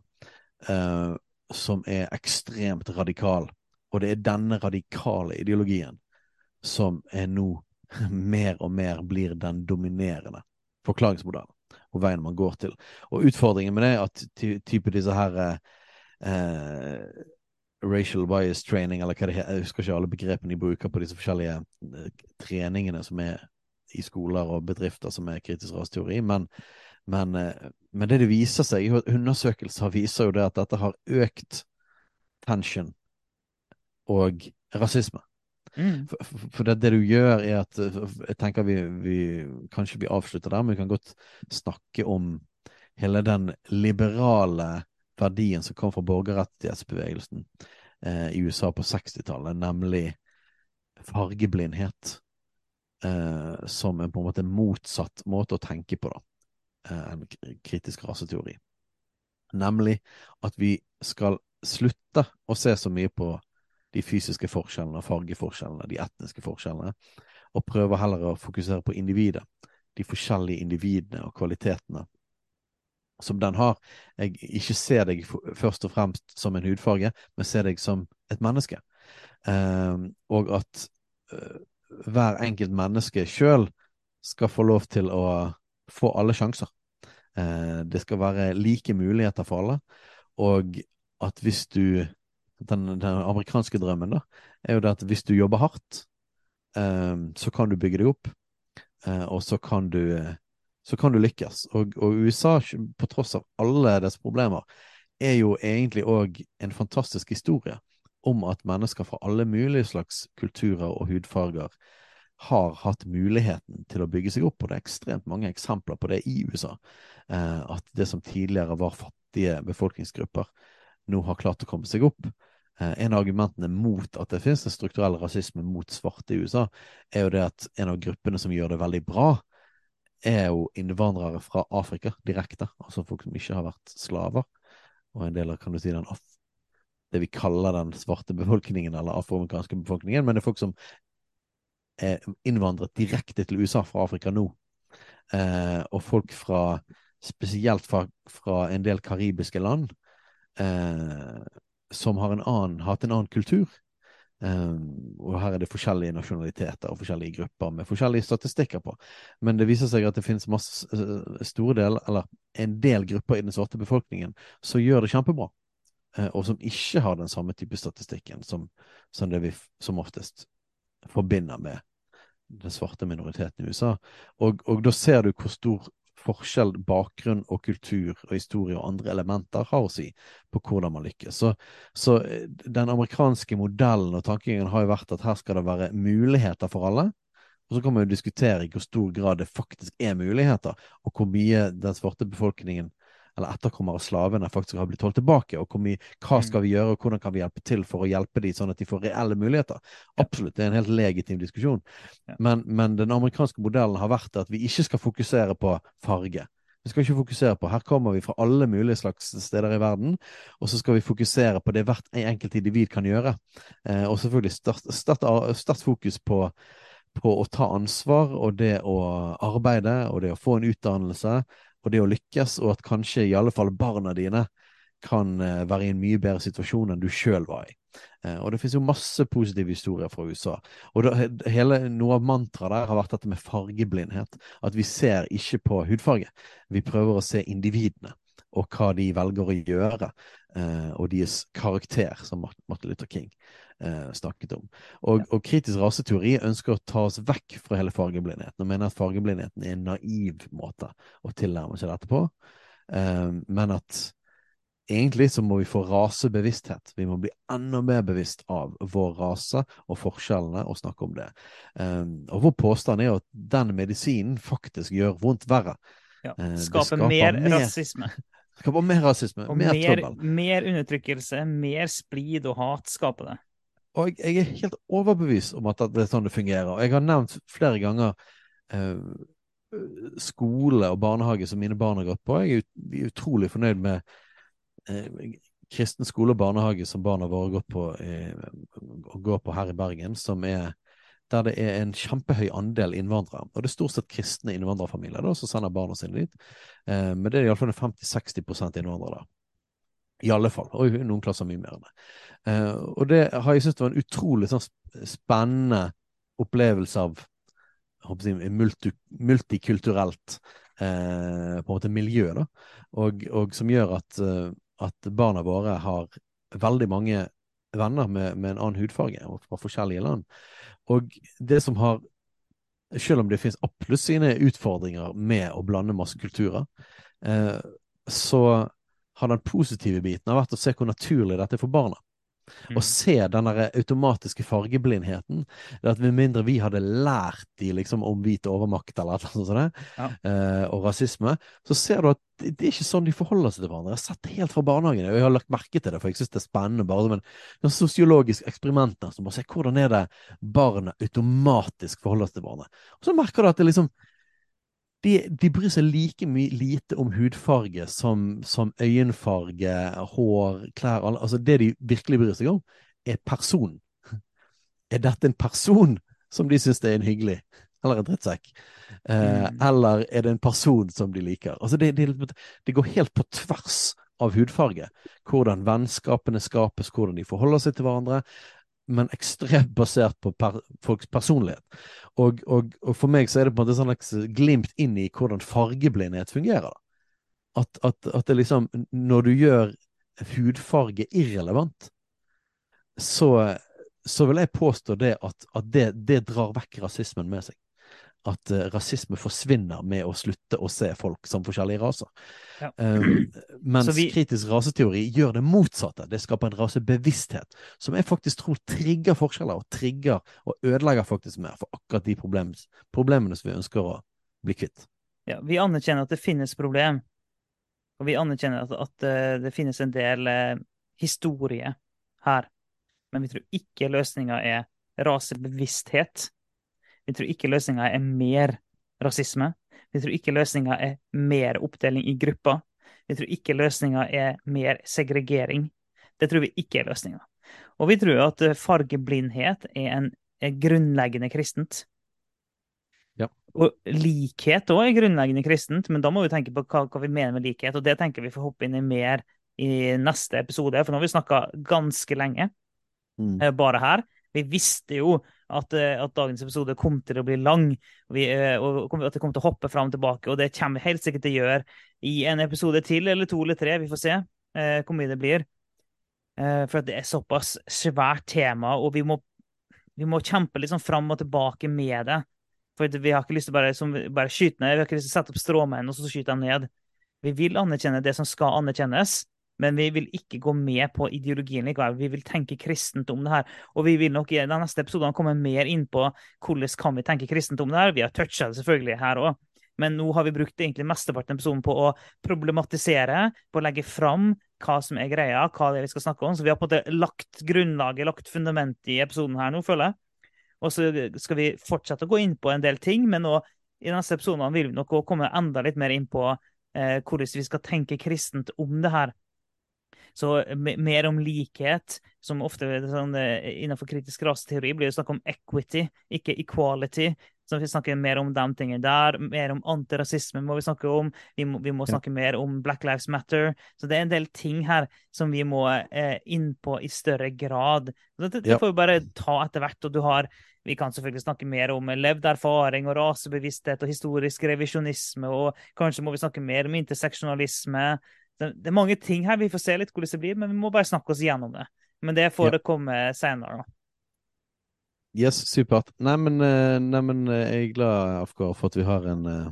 eh, som er ekstremt radikal. Og det er denne radikale ideologien som er nå *laughs* mer og mer blir den dominerende forklaringsmodellen og veien man går til. Og utfordringen med det er at ty type disse her eh, racial bias training, eller hva det heter, jeg husker ikke alle begrepene de bruker på disse forskjellige eh, treningene som er i skoler og bedrifter som er kritisk rasteori, men men, eh, men, det det viser seg, undersøkelser viser jo det at dette har økt tension og rasisme. Mm. For, for det, det, du gjør, er at Jeg tenker vi, vi Kanskje vi avslutter der, men vi kan godt snakke om hele den liberale verdien som kom fra borgerrettighetsbevegelsen eh, i USA på 60-tallet, nemlig fargeblindhet. Eh, som en på en måte motsatt måte å tenke på. da. Eh, en kritisk raseteori. Nemlig at vi skal slutte å se så mye på de fysiske forskjellene, fargeforskjellene, de etniske forskjellene, og prøve heller å fokusere på individet. De forskjellige individene og kvalitetene som den har. Jeg ikke ser deg først og fremst som en hudfarge, men ser deg som et menneske. Eh, og at eh, hver enkelt menneske sjøl skal få lov til å få alle sjanser. Eh, det skal være like muligheter for alle. Og at hvis du Den, den amerikanske drømmen da, er jo det at hvis du jobber hardt, eh, så kan du bygge deg opp. eh, og så kan du så kan du lykkes. Og, og, USA, på tross av alle dets problemer, er jo egentlig òg en fantastisk historie om at mennesker fra alle mulige slags kulturer og hudfarger har hatt muligheten til å bygge seg opp, og det er ekstremt mange eksempler på det i USA. Eh, at det som tidligere var fattige befolkningsgrupper, nå har klart å komme seg opp. Eh, en av argumentene mot at det finnes en strukturell rasisme mot svarte i USA, er jo det at en av gruppene som gjør det veldig bra, er jo innvandrere fra Afrika direkte, altså folk som ikke har vært slaver. Og en del av kan du si, den det vi kaller den svarte befolkningen, eller afroamerikanske befolkningen, men det er folk som er innvandret direkte til USA fra Afrika nå. Eh, og folk fra spesielt fra, fra en del karibiske land eh, som har en annen, hatt en annen kultur. Eh, og her er det forskjellige nasjonaliteter og forskjellige grupper med forskjellige statistikker på. Men det viser seg at det finnes masse, uh, store del, eller en del grupper i den svarte befolkningen som gjør det kjempebra. Uh, og som ikke har den samme type statistikken som, som det vi som oftest forbinder med den svarte minoriteten i USA. Og, og da ser du hvor stor forskjell bakgrunn og kultur og historie og andre elementer har å si på hvordan man lykkes. Så, så eh, den amerikanske modellen og tankegangen har jo vært at her skal det være muligheter for alle. Og så kan man jo diskutere i hvor stor grad det faktisk er muligheter, og hvor mye den svarte befolkningen eller etterkommere av slavene faktisk har blitt holdt tilbake, og mye, hva mm. skal vi gjøre, og hvordan kan vi hjelpe til for å hjelpe dem sånn at de får reelle muligheter. Absolutt, det er en helt legitim diskusjon. Men, men den amerikanske modellen har vært at vi ikke skal fokusere på farge. Vi skal ikke fokusere på Her kommer vi fra alle mulige slags steder i verden, og så skal vi fokusere på det hvert enkelt individ kan gjøre. Eh, og selvfølgelig sterkt fokus på, på å ta ansvar og det å arbeide og det å få en utdannelse og det å lykkes, og at kanskje i alle fall barna dine kan uh, være i en mye bedre situasjon enn du sjøl var i. Uh, og det finnes jo masse positive historier fra USA. Og da, hele, noe av mantraet der har vært dette med fargeblindhet. At vi ser ikke på hudfarge. Vi prøver å se individene og hva de velger å gjøre, uh, og deres karakter, som Martin Luther King eh, snakket om. Og, og, kritisk raseteori ønsker å ta oss vekk fra hele fargeblindheten, og mener at fargeblindheten er en naiv måte å tilnærme seg dette på, eh, men at egentlig så må vi få rasebevissthet. Vi må bli enda mer bevisst av vår rase og forskjellene, og snakke om det. Um, og vår påstand er jo at den medisinen faktisk gjør vondt verre. Ja, uh, skaper, skaper mer, mer rasisme. Skaper mer rasisme, og mer, mer. Mer undertrykkelse, mer splid og hat skaper det. Og jeg, jeg, er helt overbevist om at det er sånn det fungerer. Og jeg har nevnt flere ganger eh, skole og barnehage som mine barn har gått på. Jeg er utrolig fornøyd med eh, kristen skole og barnehage som barna våre gått på, eh, går på her i Bergen, som er der det er en kjempehøy andel innvandrere. Og det er stort sett kristne innvandrerfamilier da, som sender barna sine dit. Eh, men det er iallfall 50-60 innvandrere der. I alle fall. Og i noen klasser mye mer enn det. Uh, og det har jeg syntes var en utrolig sånn spennende opplevelse av jeg, multi, multikulturelt uh, på en måte miljø, da. Og, og som gjør at, uh, at, barna våre har veldig mange venner med, med en annen hudfarge og fra forskjellige land. Og det som har Selv om det finnes absolutt sine utfordringer med å blande masse kulturer, så har den positive biten har vært å se hvor naturlig dette er for barna. Mm. Å se den automatiske fargeblindheten. Det at Med mindre vi hadde lært de liksom om hvit overmakt eller noe sånt, ja. uh, og rasisme, så ser du at det, det, er ikke sånn de forholder seg til hverandre. Jeg har sett det helt fra barnehagen, og jeg har lagt merke til det, for jeg syns det er spennende. bare som en, en sosiologisk eksperiment som bare se hvordan er det barna automatisk forholder seg til hverandre. Og så merker du at det liksom de, de, bryr seg like mye lite om hudfarge som, som øyenfarge, hår, klær Altså, det de virkelig bryr seg om, er personen. *laughs* Er dette en person som de syns er en hyggelig, eller en drittsekk? Eh, mm. Eller er det en person som de liker? Altså, det, de, det går helt på tvers av hudfarge. Hvordan vennskapene skapes, hvordan de forholder seg til hverandre men ekstremt basert på per, folks personlighet. Og, og, og, for meg så er det på en måte sånn glimt inn i hvordan fargeblindhet fungerer. At, at, at, det liksom Når du gjør hudfarge irrelevant, så, så vil jeg påstå det at, at det, det, drar vekk rasismen med seg. At uh, rasisme forsvinner med å slutte å se folk som forskjellige raser. Ja. *clears throat* Um, mens vi... kritisk raseteori gjør det motsatte. Det skaper en rasebevissthet som jeg faktisk tror trigger forskjeller, og trigger og ødelegger faktisk mer for akkurat de problem, problemene som vi ønsker å bli kvitt. Ja, vi anerkjenner at det finnes problem, og vi anerkjenner at, at uh, det finnes en del uh, historie her. Men vi tror ikke løsninga er rasebevissthet. Vi tror ikke løsninga er mer rasisme. Vi tror ikke løsninga er mer oppdeling i grupper. Vi tror ikke løsninga er mer segregering. Det tror vi ikke er løsninga. Og vi tror at eh, fargeblindhet er en er grunnleggende kristent. Ja. Og likhet òg er grunnleggende kristent, men da må vi tenke på hva, hva, vi mener med likhet. Og det tenker vi får hoppe inn i mer i neste episode, for nå har vi snakka ganske lenge mm. Eh, bare her. Vi visste jo at, eh, at, dagens episode kom til å bli lang, vi, eh, og at det kom til å hoppe fram og tilbake. Og det kommer vi helt sikkert til å gjøre i en episode til, eller to eller tre. Vi får se eh, hvor mye det blir. Eh, for det er såpass svært tema, og vi må, vi må kjempe liksom fram og tilbake med det. For vi har ikke lyst til å bare, som, bare skyte ned, vi har ikke lyst til å sette opp stråmenn og så skyte dem ned. Vi vil anerkjenne det som skal anerkjennes, men vi vil ikke gå med på ideologien likevel. Vi vil tenke kristent om det her. Og vi vil nok i de neste episodene komme mer inn på hvordan kan vi tenke kristent om det her. Vi har toucha det selvfølgelig her òg. Men nå har vi brukt egentlig mesteparten av episoden på å problematisere, på å legge fram hva som er greia, hva det er vi skal snakke om. Så vi har på en måte lagt grunnlaget, lagt fundamentet i episoden her nå, føler jeg. Og så skal vi fortsette å gå inn på en del ting, men nå i neste episode vil vi nok komme enda litt mer inn på eh, hvordan vi skal tenke kristent om det her. Så mer om likhet, som ofte sånn, eh, innenfor kritisk raseteori blir det snakk om equity, ikke equality. Så vi snakker mer om de tingene der. Mer om antirasisme må vi snakke om. Vi må, vi må snakke mer om Black Lives Matter. Så det er en del ting her som vi må eh, inn på i større grad. Det, det, det får vi bare ta etter hvert. og du har vi kan selvfølgelig snakke mer om levd erfaring og rasebevissthet og historisk revisjonisme, og kanskje må vi snakke mer om interseksjonalisme det, det, er mange ting her. Vi får se litt hvordan det blir, men vi må bare snakke oss igjennom det. Men det får ja. det komme senere. Yes, supert. Neimen, eh, nei, eh, jeg er glad Afgar, for at vi har en uh,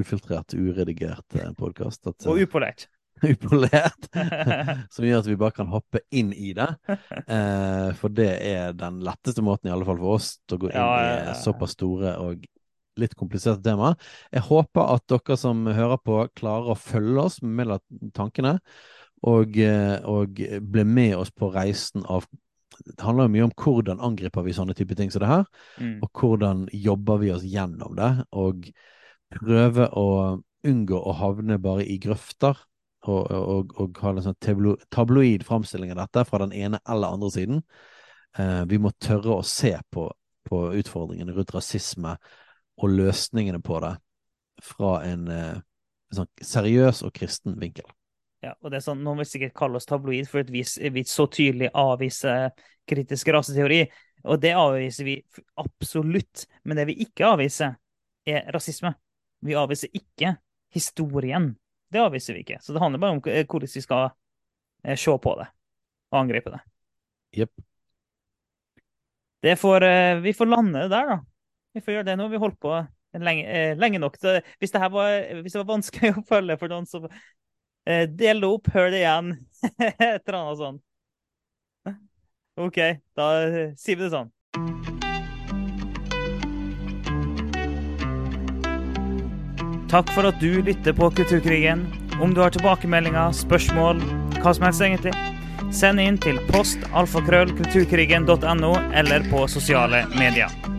ufiltrert, uredigert uh, podkast. Uh, Og upolert. *laughs* upolert. *laughs* som gjør at vi bare kan hoppe inn i det. Uh, for det er den letteste måten, i alle fall for oss, til å gå inn ja, ja, ja. i såpass store og litt komplisert tema. Jeg håper at dere som hører på, klarer å følge oss med tankene, og, eh, og bli med oss på reisen av det handler jo mye om hvordan angriper vi sånne type ting som det her, mm. og hvordan jobber vi oss gjennom det, og prøve å unngå å havne bare i grøfter og, og, og ha en sånn tabloid framstilling av dette fra den ene eller andre siden. Eh, vi må tørre å se på, på utfordringene rundt rasisme og løsningene på det fra en, eh, en sånn seriøs og kristen vinkel. Ja, og det er sånn, Noen vil sikkert kalle oss tabloid for at vi, vi så tydelig avviser kritisk raseteori. Og det avviser vi absolutt. Men det vi ikke avviser, er rasisme. Vi avviser ikke historien. Det avviser vi ikke. Så det handler bare om hvordan vi skal eh, se på det og angripe det. Yep. Det får, eh, vi får lande der, da. Vi får gjøre det nå. Vi holdt på lenge, eh, lenge nok. Så hvis det, var, hvis det var vanskelig å følge for noen, så eh, del det opp, hør det igjen. *laughs* Et eller annet sånt. OK, da eh, sier vi det sånn. Takk for at du lytter på Kulturkrigen. Om du har tilbakemeldinger, spørsmål, hva som helst egentlig, send inn til post alfakrøllkulturkrigen.no eller på sosiale medier.